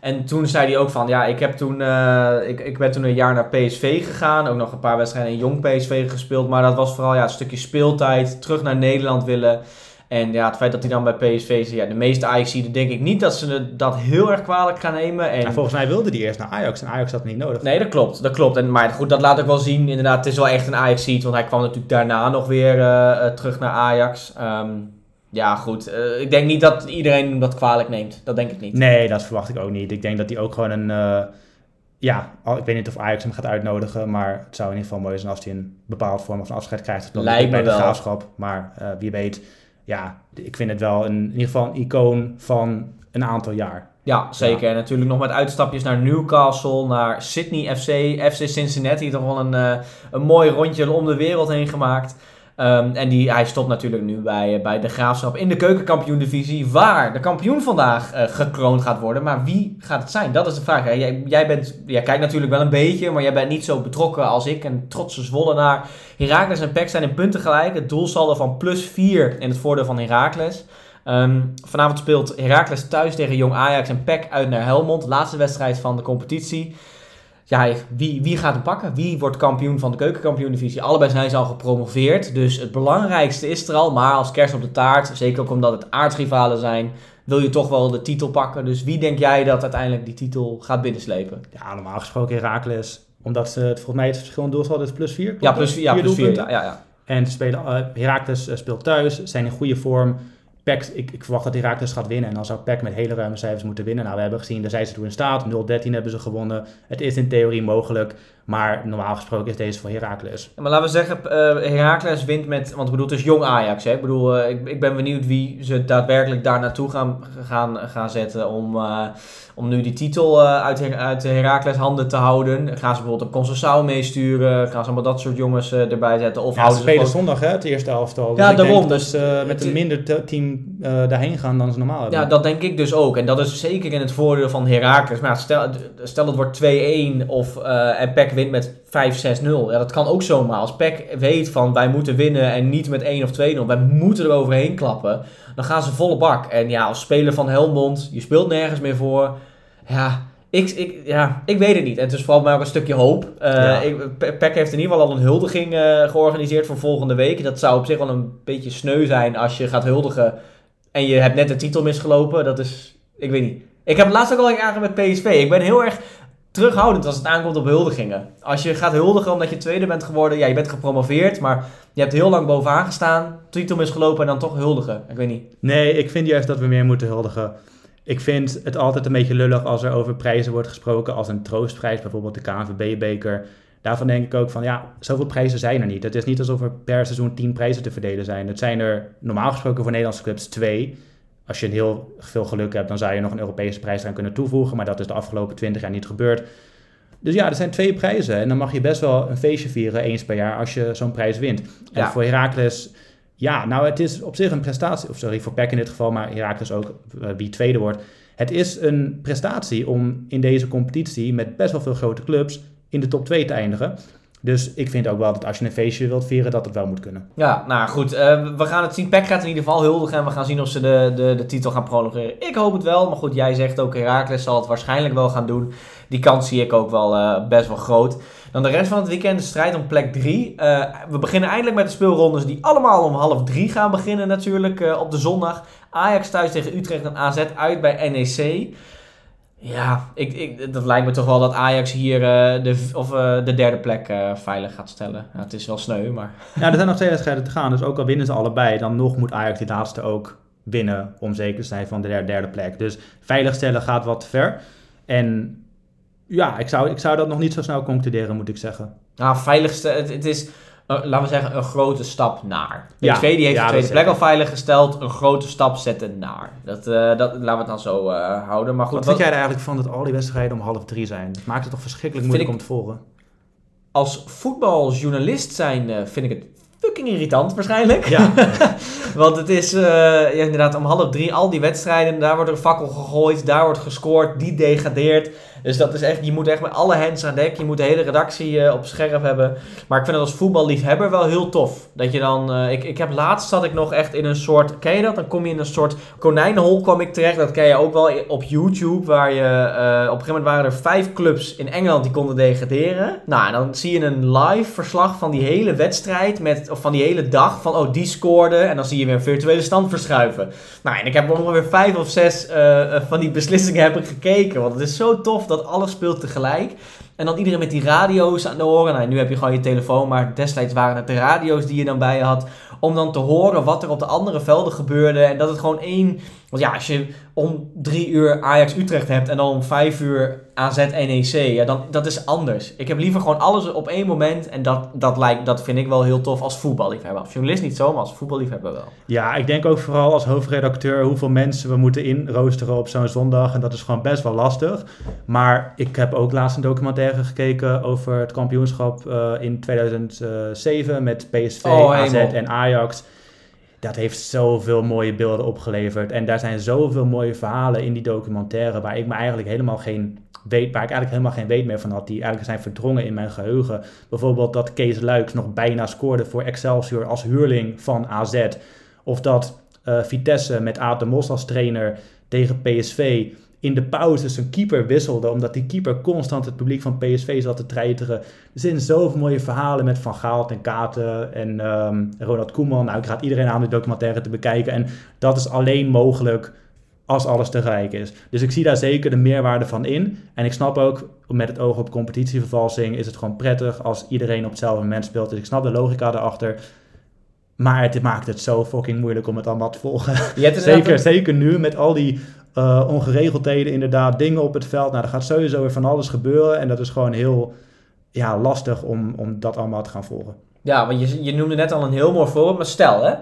En toen zei hij ook van, ja, ik, heb toen, ik, ik ben toen een jaar naar PSV gegaan. Ook nog een paar wedstrijden in jong PSV gespeeld. Maar dat was vooral ja, een stukje speeltijd. Terug naar Nederland willen. En ja, het feit dat hij dan bij PSV zit, ja, de meeste Ajaxiden denk ik niet dat ze dat heel erg kwalijk gaan nemen. En... Ja, volgens mij wilde hij eerst naar Ajax en Ajax had het niet nodig. Nee, dat klopt. Dat klopt. En, maar goed, dat laat ik wel zien. Inderdaad, het is wel echt een ajax want hij kwam natuurlijk daarna nog weer uh, terug naar Ajax. Um, ja, goed. Uh, ik denk niet dat iedereen dat kwalijk neemt. Dat denk ik niet. Nee, dat verwacht ik ook niet. Ik denk dat hij ook gewoon een... Uh, ja, ik weet niet of Ajax hem gaat uitnodigen, maar het zou in ieder geval mooi zijn als hij een bepaald vorm van afscheid krijgt. Lijkt bij de graafschap. Maar wie weet ja, ik vind het wel in ieder geval een icoon van een aantal jaar. Ja, zeker. En natuurlijk nog met uitstapjes naar Newcastle, naar Sydney FC, FC Cincinnati. Toch wel een, uh, een mooi rondje om de wereld heen gemaakt. Um, en die, hij stopt natuurlijk nu bij, bij de Graafschap in de keukenkampioen-divisie, waar de kampioen vandaag uh, gekroond gaat worden. Maar wie gaat het zijn? Dat is de vraag. Jij, jij, bent, jij kijkt natuurlijk wel een beetje, maar jij bent niet zo betrokken als ik. Een trotse Zwollenaar. Heracles en PEC zijn in punten gelijk. Het doelsaldo van plus 4 in het voordeel van Heracles. Um, vanavond speelt Heracles thuis tegen Jong Ajax en PEC uit naar Helmond. Laatste wedstrijd van de competitie ja, wie, wie gaat hem pakken? Wie wordt kampioen van de keukenkampioen-divisie? Allebei zijn ze al gepromoveerd. Dus het belangrijkste is er al. Maar als kerst op de taart, zeker ook omdat het aardsrivalen zijn, wil je toch wel de titel pakken. Dus wie denk jij dat uiteindelijk die titel gaat binnenslepen? Ja, normaal gesproken Herakles. Omdat ze het volgens mij het verschil in doelsaldo is plus 4. Ja, plus 4. Ja, plus 4 ja, ja, ja. En spelen, uh, Herakles uh, speelt thuis, zijn in goede vorm. Ik, ik, verwacht dat Herakles gaat winnen. En dan zou PEC met hele ruime cijfers moeten winnen. Nou, we hebben gezien, daar zijn ze toe in staat. 0-13 hebben ze gewonnen. Het is in theorie mogelijk. Maar normaal gesproken is deze voor Herakles. maar laten we zeggen, uh, Herakles wint met... Want ik bedoel, het is jong Ajax. Hè? Ik bedoel, uh, ik, ik ben benieuwd wie ze daadwerkelijk daar naartoe gaan, gaan, gaan zetten... om, uh, om nu die titel uit, uit Herakles handen te houden. Gaan ze bijvoorbeeld een Concessao meesturen? Gaan ze allemaal dat soort jongens erbij zetten? Of ja, ze spelen zondag hè, het eerste elftal. Dus ja, daarom. Dus, met een minder team eh, daarheen gaan dan ze normaal hebben. Ja, dat denk ik dus ook. En dat is zeker in het voordeel van Heracles. Maar stel, stel het wordt 2-1 of, eh, en PEC wint met 5-6-0. Ja, dat kan ook zomaar. Als PEC weet van wij moeten winnen en niet met 1 of 2-0. Wij moeten er overheen klappen. Dan gaan ze volle bak. En ja, als speler van Helmond, je speelt nergens meer voor. Ja, ik, ik, ja, ik weet het niet. En het is vooral maar ook een stukje hoop. Uh, Ja. ik, heeft in ieder geval al een huldiging eh, georganiseerd voor volgende week. Dat zou op zich wel een beetje sneu zijn als je gaat huldigen en je hebt net de titel misgelopen. Dat is, ik weet niet. Ik heb het laatst ook al aangegeven met PSV. Ik ben heel erg terughoudend als het aankomt op huldigingen. Als je gaat huldigen omdat je tweede bent geworden, ja, je bent gepromoveerd, maar je hebt heel lang bovenaan gestaan, titel misgelopen en dan toch huldigen. Ik weet niet. Nee, ik vind juist dat we meer moeten huldigen. Ik vind het altijd een beetje lullig als er over prijzen wordt gesproken als een troostprijs, bijvoorbeeld de KNVB-beker. Daarvan denk ik ook van, ja, zoveel prijzen zijn er niet. Het is niet alsof er per seizoen 10 prijzen te verdelen zijn. Het zijn er normaal gesproken voor Nederlandse clubs twee. Als je heel veel geluk hebt, dan zou je nog een Europese prijs aan kunnen toevoegen. Maar dat is de afgelopen 20 jaar niet gebeurd. Dus ja, er zijn twee prijzen. En dan mag je best wel een feestje vieren eens per jaar als je zo'n prijs wint. En Ja. voor Heracles, ja, nou het is op zich een prestatie. Of sorry, voor PEC in dit geval, maar Heracles ook eh, wie tweede wordt. Het is een prestatie om in deze competitie met best wel veel grote clubs in de top 2 te eindigen. Dus ik vind ook wel dat als je een feestje wilt vieren, dat het wel moet kunnen. Ja, nou goed, eh, we gaan het zien. PEC gaat in ieder geval huldigen en we gaan zien of ze de, de, de titel gaan prolongeren. Ik hoop het wel, maar goed, jij zegt ook Heracles zal het waarschijnlijk wel gaan doen. Die kans zie ik ook wel eh, best wel groot. Dan de rest van het weekend de strijd om plek 3. we beginnen eindelijk met de speelrondes die allemaal om half 3 gaan beginnen natuurlijk eh, op de zondag. Ajax thuis tegen Utrecht en AZ uit bij NEC. Ja, ik, ik, dat lijkt me toch wel dat Ajax hier eh, de, of, eh, de derde plek eh, veilig gaat stellen. Ja, het is wel sneu, maar... Ja, er zijn nog twee wedstrijden te gaan. Dus ook al winnen ze allebei, dan nog moet Ajax die laatste ook winnen om zeker te zijn van de der- derde plek. Dus veiligstellen gaat wat te ver. En ja, ik zou, ik zou dat nog niet zo snel concluderen, moet ik zeggen. Nou, veiligste, het, het is, laten we zeggen, een grote stap naar. Ja, PSV die heeft ja, de tweede plek al veilig gesteld, een grote stap zetten naar. Dat, eh, dat, laten we het dan zo eh, houden. Maar goed, Wat wat- vind jij er eigenlijk van dat al die wedstrijden om half drie zijn? Dat maakt het toch verschrikkelijk moeilijk om te volgen? als voetbaljournalist zijn eh, vind ik het fucking irritant waarschijnlijk. Ja, Want het is eh, inderdaad om half drie al die wedstrijden. Daar wordt er een fakkel gegooid, daar wordt gescoord, die degradeert. Dus dat is echt, je moet echt met alle hands aan dek. Je moet de hele redactie eh, op scherp hebben. Maar ik vind het als voetballiefhebber wel heel tof. Dat je dan, eh, ik, ik heb laatst zat ik nog echt in een soort, ken je dat? Dan kom je in een soort konijnenhol kwam ik terecht. Dat ken je ook wel op YouTube. Waar je, op een gegeven moment waren er vijf clubs in Engeland die konden degraderen. Nou, en dan zie je een live verslag van die hele wedstrijd. Met, of van die hele dag. Van, oh, die scoorde. En dan zie je weer een virtuele stand verschuiven. Nou, en ik heb ongeveer vijf of zes eh, eh, van die beslissingen heb ik gekeken. Want het is zo tof dat alles speelt tegelijk. En dan iedereen met die radio's aan de oren. Nou, nu heb je gewoon je telefoon, maar destijds waren het de radio's die je dan bij je had. Om dan te horen wat er op de andere velden gebeurde. En dat het gewoon één... Want ja, als je om drie uur Ajax-Utrecht hebt en dan om vijf uur AZ-NEC, ja, dan, dat is anders. Ik heb liever gewoon alles op één moment. En dat, dat, lijkt, dat vind ik wel heel tof als voetballiefhebber. Als journalist niet zo, maar als voetballiefhebber wel. ja, ik denk ook vooral als hoofdredacteur hoeveel mensen we moeten inroosteren op zo'n zondag. En dat is gewoon best wel lastig. Maar ik heb ook laatst een documentaire gekeken over het kampioenschap eh, in 2007 met PSV, Oh, AZ en Ajax. Dat heeft zoveel mooie beelden opgeleverd. En daar zijn zoveel mooie verhalen in die documentaire waar ik me eigenlijk helemaal geen weet, waar ik eigenlijk helemaal geen weet meer van had, die eigenlijk zijn verdrongen in mijn geheugen. Bijvoorbeeld dat Kees Luiks nog bijna scoorde voor Excelsior als huurling van AZ. Of dat eh, Vitesse met Aad de Mos als trainer tegen PSV in de pauze zijn keeper wisselde, omdat die keeper constant het publiek van PSV zat te treiteren. Er zijn zoveel mooie verhalen met Van Gaal en Katen en ehm, Ronald Koeman. Nou, ik raad iedereen aan de documentaire te bekijken. En dat is alleen mogelijk als alles tegelijk is. Dus ik zie daar zeker de meerwaarde van in. En ik snap ook, met het oog op competitievervalsing, is het gewoon prettig als iedereen op hetzelfde moment speelt. Dus ik snap de logica erachter. Maar het maakt het zo fucking moeilijk om het allemaal te volgen. Zeker, een- zeker nu met al die eh, ongeregeldheden, inderdaad, dingen op het veld. Nou, er gaat sowieso weer van alles gebeuren. En dat is gewoon heel ja, lastig om, om dat allemaal te gaan volgen. Ja, want je, je noemde net al een heel mooi voorbeeld. Maar stel, hè.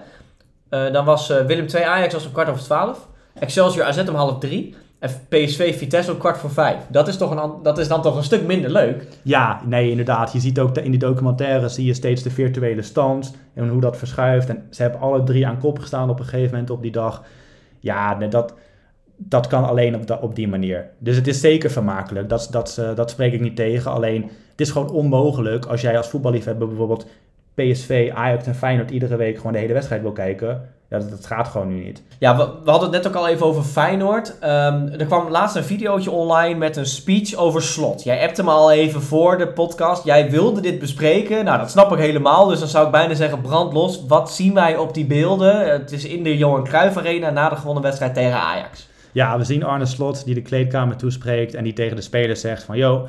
eh, dan was eh, Willem 2 Ajax was om kwart over twaalf. Excelsior AZ om half drie. En PSV Vitesse om kwart voor vijf. Dat is, toch een, dat is dan toch een stuk minder leuk. Ja, nee, inderdaad. Je ziet ook in die documentaire zie je steeds de virtuele stand en hoe dat verschuift. En ze hebben alle drie aan kop gestaan op een gegeven moment op die dag. Ja, dat, dat kan alleen op, op die manier. Dus het is zeker vermakelijk. Dat, dat, eh, dat spreek ik niet tegen. Alleen, het is gewoon onmogelijk als jij als voetballiefhebber bijvoorbeeld PSV, Ajax en Feyenoord iedere week gewoon de hele wedstrijd wil kijken. Dat, gaat gewoon nu niet. Ja, we, we hadden het net ook al even over Feyenoord. Ehm, er kwam laatst een videootje online met een speech over slot. Jij appte me al even voor de podcast. Jij wilde dit bespreken. Nou, dat snap ik helemaal. Dus dan zou ik bijna zeggen, brand los. Wat zien wij op die beelden? Het is in de Johan Cruijff Arena na de gewonnen wedstrijd tegen Ajax. Ja, we zien Arne Slot die de kleedkamer toespreekt en die tegen de spelers zegt van... Yo,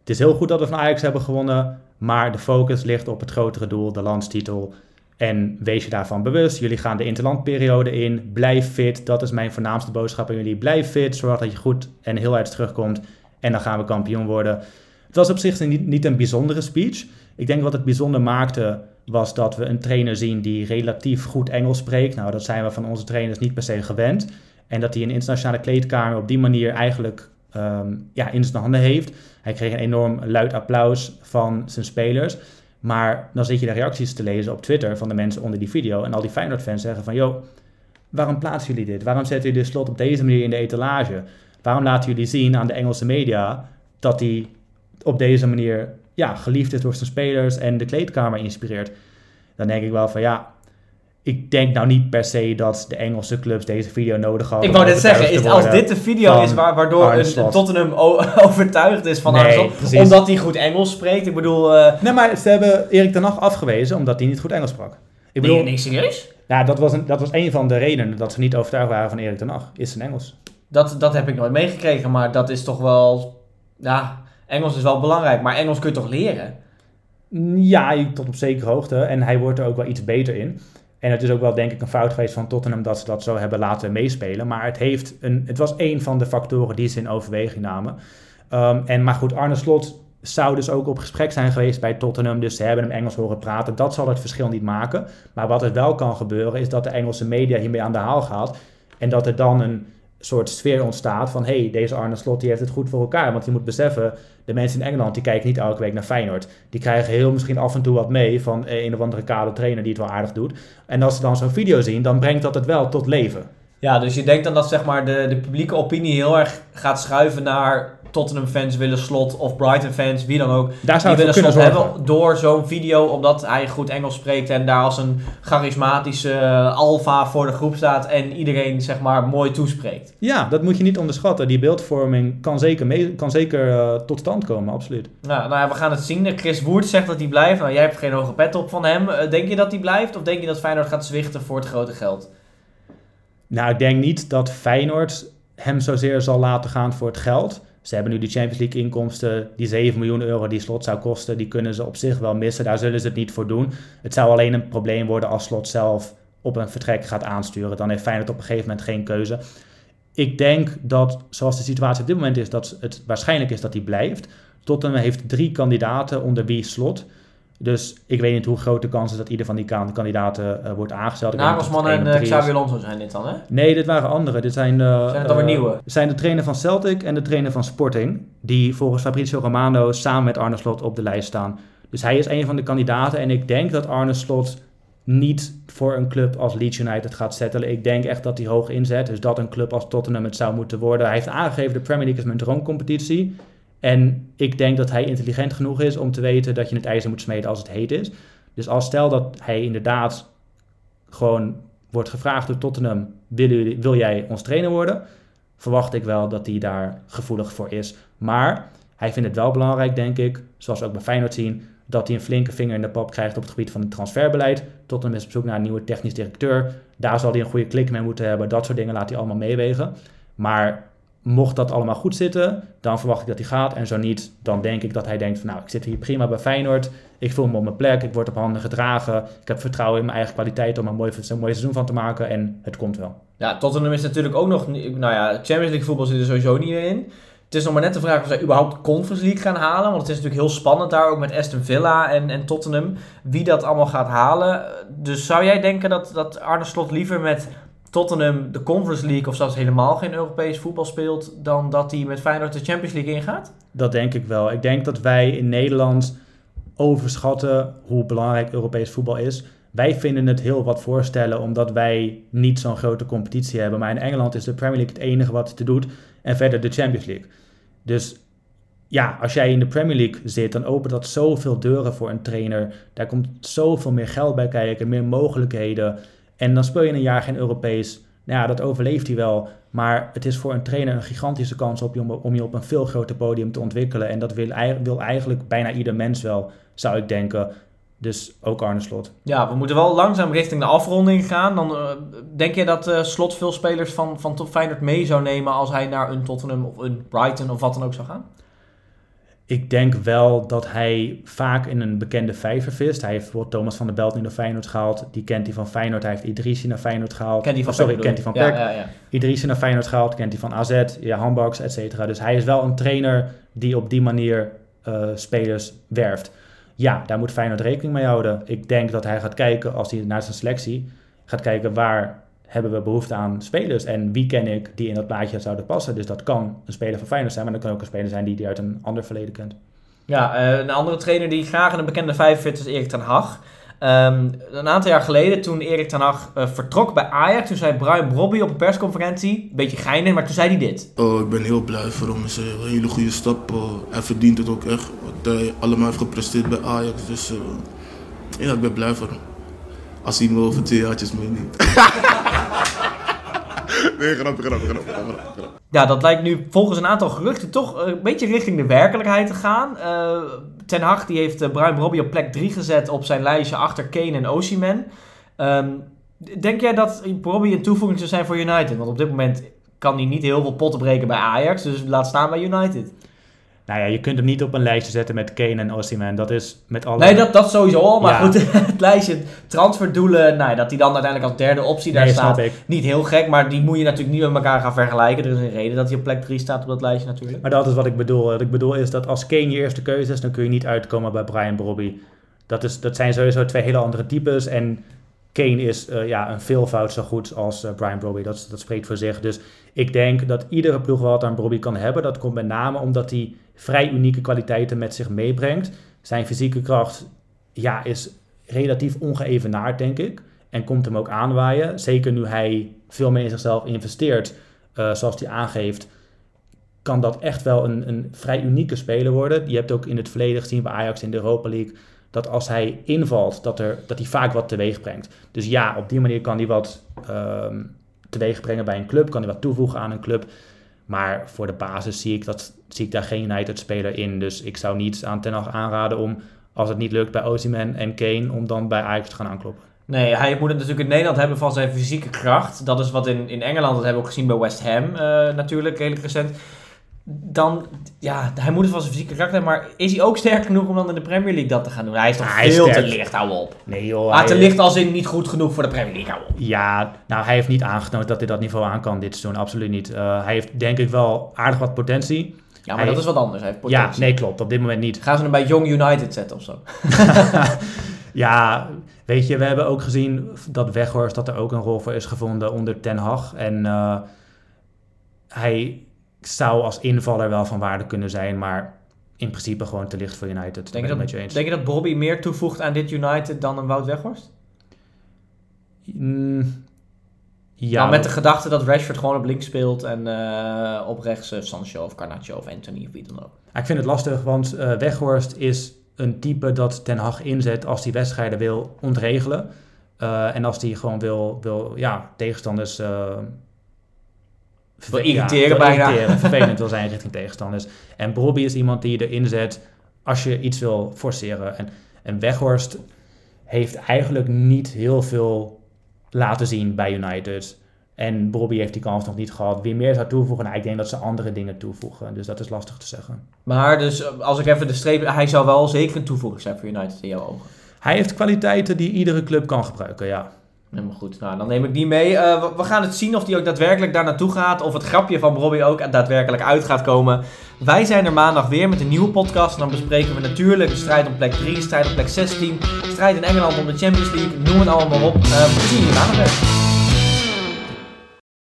het is heel goed dat we van Ajax hebben gewonnen, maar de focus ligt op het grotere doel, de landstitel. En wees je daarvan bewust. Jullie gaan de interlandperiode in. Blijf fit. Dat is mijn voornaamste boodschap aan jullie. Blijf fit. Zorg dat je goed en heel uit terugkomt. En dan gaan we kampioen worden. Het was op zich niet, niet een bijzondere speech. Ik denk wat het bijzonder maakte was dat we een trainer zien die relatief goed Engels spreekt. Nou, dat zijn we van onze trainers niet per se gewend. En dat hij een internationale kleedkamer op die manier eigenlijk ehm, ja, in zijn handen heeft. Hij kreeg een enorm luid applaus van zijn spelers. Maar dan zit je de reacties te lezen op Twitter van de mensen onder die video. En al die Feyenoord-fans zeggen van... joh, waarom plaatsen jullie dit? Waarom zetten jullie de slot op deze manier in de etalage? Waarom laten jullie zien aan de Engelse media... dat hij op deze manier ja, geliefd is door zijn spelers... en de kleedkamer inspireert? Dan denk ik wel van ja... Ik denk nou niet per se dat de Engelse clubs deze video nodig hadden. Ik wou net zeggen, is, als dit de video is waar, waardoor een, Tottenham overtuigd is van Nee, omdat hij goed Engels spreekt. Ik bedoel, eh Nee, maar ze hebben Erik ten Hag afgewezen omdat hij niet goed Engels sprak. Ik bedoel, nee, nee, serieus? ja, dat, was een, dat was een van de redenen dat ze niet overtuigd waren van Erik ten Hag, is zijn Engels. Dat, dat heb ik nooit meegekregen, maar dat is toch wel... Ja, Engels is wel belangrijk, maar Engels kun je toch leren? Ja, tot op zekere hoogte. En hij wordt er ook wel iets beter in. En het is ook wel, denk ik, een fout geweest van Tottenham dat ze dat zo hebben laten meespelen. Maar het, heeft een, het was één van de factoren die ze in overweging namen. Ehm, en, maar goed, Arne Slot zou dus ook op gesprek zijn geweest bij Tottenham. Dus ze hebben hem Engels horen praten. Dat zal het verschil niet maken. Maar wat er wel kan gebeuren, is dat de Engelse media hiermee aan de haal gaat. En dat er dan een soort sfeer ontstaat van... hé, hey, deze Arne Slot die heeft het goed voor elkaar. Want je moet beseffen, de mensen in Engeland... die kijken niet elke week naar Feyenoord. Die krijgen heel misschien af en toe wat mee... van een of andere kale trainer die het wel aardig doet. En als ze dan zo'n video zien, dan brengt dat het wel tot leven. Ja, dus je denkt dan dat zeg maar, de, de publieke opinie heel erg gaat schuiven naar Tottenham-fans willen slot of Brighton-fans, wie dan ook. Daar zou Die willen slot zorgen. hebben door zo'n video, omdat hij goed Engels spreekt en daar als een charismatische eh, alfa voor de groep staat en iedereen zeg maar mooi toespreekt. Ja, dat moet je niet onderschatten. Die beeldvorming kan zeker, mee, kan zeker eh, tot stand komen, absoluut. Nou, nou ja, we gaan het zien. Chris Woert zegt dat hij blijft. Nou, jij hebt geen hoge pet op van hem. Eh, denk je dat hij blijft of denk je dat Feyenoord gaat zwichten voor het grote geld? Nou, ik denk niet dat Feyenoord hem zozeer zal laten gaan voor het geld. Ze hebben nu die Champions League inkomsten, die 7 miljoen euro die slot zou kosten, die kunnen ze op zich wel missen. Daar zullen ze het niet voor doen. Het zou alleen een probleem worden als slot zelf op een vertrek gaat aansturen. Dan heeft Feyenoord op een gegeven moment geen keuze. Ik denk dat, zoals de situatie op dit moment is, dat het waarschijnlijk is dat hij blijft. Tottenham heeft drie kandidaten onder wie slot. Dus ik weet niet hoe groot de kans is dat ieder van die kan- kandidaten eh, wordt aangesteld. Nagelsman en eh. Xabi Alonso zijn dit dan, hè? Nee, dit waren andere. Dit zijn, de, Zijn het dan weer eh, nieuwe? zijn de trainer van Celtic en de trainer van Sporting. Die volgens Fabrizio Romano samen met Arne Slot op de lijst staan. Dus hij is een van de kandidaten. En ik denk dat Arne Slot niet voor een club als Leeds United gaat settelen. Ik denk echt dat hij hoog inzet. Dus dat een club als Tottenham het zou moeten worden. Hij heeft aangegeven de Premier League is mijn droomcompetitie. En ik denk dat hij intelligent genoeg is om te weten dat je het ijzer moet smeden als het heet is. Dus als stel dat hij inderdaad gewoon wordt gevraagd door Tottenham: wil, wil jij ons trainer worden? Verwacht ik wel dat hij daar gevoelig voor is. Maar hij vindt het wel belangrijk, denk ik, zoals we ook bij Feyenoord zien, dat hij een flinke vinger in de pap krijgt op het gebied van het transferbeleid. Tottenham is op zoek naar een nieuwe technisch directeur. Daar zal hij een goede klik mee moeten hebben. Dat soort dingen laat hij allemaal meewegen. Maar mocht dat allemaal goed zitten, dan verwacht ik dat hij gaat. En zo niet, dan denk ik dat hij denkt van nou, ik zit hier prima bij Feyenoord. Ik voel me op mijn plek, ik word op handen gedragen. Ik heb vertrouwen in mijn eigen kwaliteit om er een mooi, seizoen van te maken. En het komt wel. Ja, Tottenham is natuurlijk ook nog... Nou ja, Champions League voetbal zit er sowieso niet meer in. Het is nog maar net de vraag of zij überhaupt Conference League gaan halen. Want het is natuurlijk heel spannend daar, ook met Aston Villa en, en Tottenham. Wie dat allemaal gaat halen. Dus zou jij denken dat, dat Arne Slot liever met Tottenham de Conference League... of zelfs helemaal geen Europees voetbal speelt... dan dat hij met Feyenoord de Champions League ingaat? Dat denk ik wel. Ik denk dat wij in Nederland overschatten hoe belangrijk Europees voetbal is. wij vinden het heel wat voorstellen omdat wij niet zo'n grote competitie hebben. Maar in Engeland is de Premier League het enige wat het doet. En verder de Champions League. Dus ja, als jij in de Premier League zit, dan opent dat zoveel deuren voor een trainer. Daar komt zoveel meer geld bij kijken, meer mogelijkheden. En dan speel je een jaar geen Europees. Nou ja, dat overleeft hij wel. Maar het is voor een trainer een gigantische kans op je om, je op een veel groter podium te ontwikkelen. En dat wil, wil eigenlijk bijna ieder mens wel, zou ik denken. Dus ook Arne Slot. Ja, we moeten wel langzaam richting de afronding gaan. Dan uh, denk je dat uh, Slot veel spelers van, van Top Feyenoord mee zou nemen als hij naar een Tottenham of een Brighton of wat dan ook zou gaan? Ik denk wel dat hij vaak in een bekende vijver vist. Hij heeft bijvoorbeeld Thomas van der Belt naar Feyenoord gehaald. Die kent hij van Feyenoord. Hij heeft Idrissi naar Feyenoord gehaald. Kent hij van oh, sorry, Pek, kent hij van ja, Peck. ja, ja. Idrissi naar Feyenoord gehaald. Kent hij van AZ, ja, handbaks, et cetera. Dus hij is wel een trainer die op die manier uh, spelers werft. Ja, daar moet Feyenoord rekening mee houden. Ik denk dat hij gaat kijken, als hij naar zijn selectie gaat kijken waar hebben we behoefte aan spelers en wie ken ik die in dat plaatje zouden passen. Dus dat kan een speler van Feyenoord zijn, maar dat kan ook een speler zijn die die uit een ander verleden kent. Ja, uh, een andere trainer die graag in een bekende vijf fit is Erik ten Hag. Um, een aantal jaar geleden, toen Erik ten Hag uh, vertrok bij Ajax, toen zei Brian Brobby op een persconferentie, een beetje geinig, maar toen zei hij dit. Oh, ik ben heel blij voor hem. Het is een hele goede stap. Uh, hij verdient het ook echt, wat hij allemaal heeft gepresteerd bij Ajax. Dus uh, ja, ik ben blij voor hem. Als hij me over twee jaartjes meeneemt. Ja, dat lijkt nu volgens een aantal geruchten toch een beetje richting de werkelijkheid te gaan. Uh, Ten Hag die heeft uh, Brian Brobby op plek 3 gezet op zijn lijstje achter Kane en Osimhen. Um, denk jij dat Brobby een toevoeging zou zijn voor United? Want op dit moment kan hij niet heel veel potten breken bij Ajax, dus laat staan bij United. Nou ja, je kunt hem niet op een lijstje zetten met Kane en Osimhen. Dat is met alle... Nee, dat, dat sowieso al. Maar ja. goed, het lijstje transferdoelen, nou, dat hij dan uiteindelijk als derde optie daar nee, staat. Ik. Niet heel gek, maar die moet je natuurlijk niet met elkaar gaan vergelijken. Er is een reden dat hij op plek 3 staat op dat lijstje natuurlijk. Maar dat is wat ik bedoel. Wat ik bedoel is dat als Kane je eerste keuze is, dan kun je niet uitkomen bij Brian Brobby. Dat, is, dat zijn sowieso twee hele andere types. En Kane is uh, ja, een veelvoud zo goed als uh, Brian Brobby. Dat, dat spreekt voor zich. Dus ik denk dat iedere ploeg wat aan Brobby kan hebben. Dat komt met name omdat hij vrij unieke kwaliteiten met zich meebrengt. Zijn fysieke kracht ja, is relatief ongeëvenaard, denk ik. En komt hem ook aanwaaien. Zeker nu hij veel meer in zichzelf investeert, uh, zoals hij aangeeft. Kan dat echt wel een, een vrij unieke speler worden. Je hebt ook in het verleden gezien bij Ajax in de Europa League dat als hij invalt, dat, er, dat hij vaak wat teweeg brengt. Dus ja, op die manier kan hij wat uh, teweeg brengen bij een club, kan hij wat toevoegen aan een club. Maar voor de basis zie ik, dat, zie ik daar geen United-speler in. Dus ik zou niet aan Ten Hag aanraden om, als het niet lukt bij Osimhen en Kane, om dan bij Ajax te gaan aankloppen. Nee, hij moet het natuurlijk in Nederland hebben van zijn fysieke kracht. Dat is wat in, in Engeland, dat hebben we ook gezien bij West Ham uh, natuurlijk, redelijk recent dan, ja, hij moet het van zijn fysieke kracht hebben, maar is hij ook sterk genoeg om dan in de Premier League dat te gaan doen? Hij is toch veel is te licht, hou op. Nee joh. Ah, te licht als in niet goed genoeg voor de Premier League, hou op. Ja, nou hij heeft niet aangetoond dat hij dat niveau aan kan dit seizoen, absoluut niet. Uh, hij heeft denk ik wel aardig wat potentie. Ja, maar hij dat is wat anders, hij heeft potentie. Ja, nee klopt, op dit moment niet. Gaan ze hem bij Young United zetten of zo? ja, weet je, we hebben ook gezien dat Weghorst, dat er ook een rol voor is gevonden onder Ten Hag. En uh, hij zou als invaller wel van waarde kunnen zijn, maar in principe gewoon te licht voor United. Denk je, dat, met je eens. denk je dat Bobby meer toevoegt aan dit United dan een Wout Weghorst? Mm, ja. Nou, met de gedachte dat Rashford gewoon op links speelt en uh, op rechts uh, Sancho of Garnacho of Anthony of wie dan ook. Ja, ik vind het lastig, want uh, Weghorst is een type dat Ten Hag inzet als hij wedstrijden wil ontregelen. en als hij gewoon wil, wil ja, tegenstanders wil irriteren ja, bijna. Irriteren, vervelend wil zijn richting tegenstanders. En Bobby is iemand die je erin zet als je iets wil forceren. En, en Weghorst heeft eigenlijk niet heel veel laten zien bij United. En Bobby heeft die kans nog niet gehad. Wie meer zou toevoegen? Nou, ik denk dat ze andere dingen toevoegen. Dus dat is lastig te zeggen. Maar dus als ik even de streep... Hij zou wel zeker een toevoeging zijn voor United in jouw ogen. Hij heeft kwaliteiten die iedere club kan gebruiken, ja. Helemaal goed. Nou, dan neem ik die mee. Uh, we, gaan het zien of die ook daadwerkelijk daar naartoe gaat. Of het grapje van Robbie ook daadwerkelijk uit gaat komen. Wij zijn er maandag weer met een nieuwe podcast. En dan bespreken we natuurlijk de strijd om plek 3, de strijd om plek 16. Strijd in Engeland om de Champions League. Noem het allemaal op. Uh, we zien jullie maandag weer.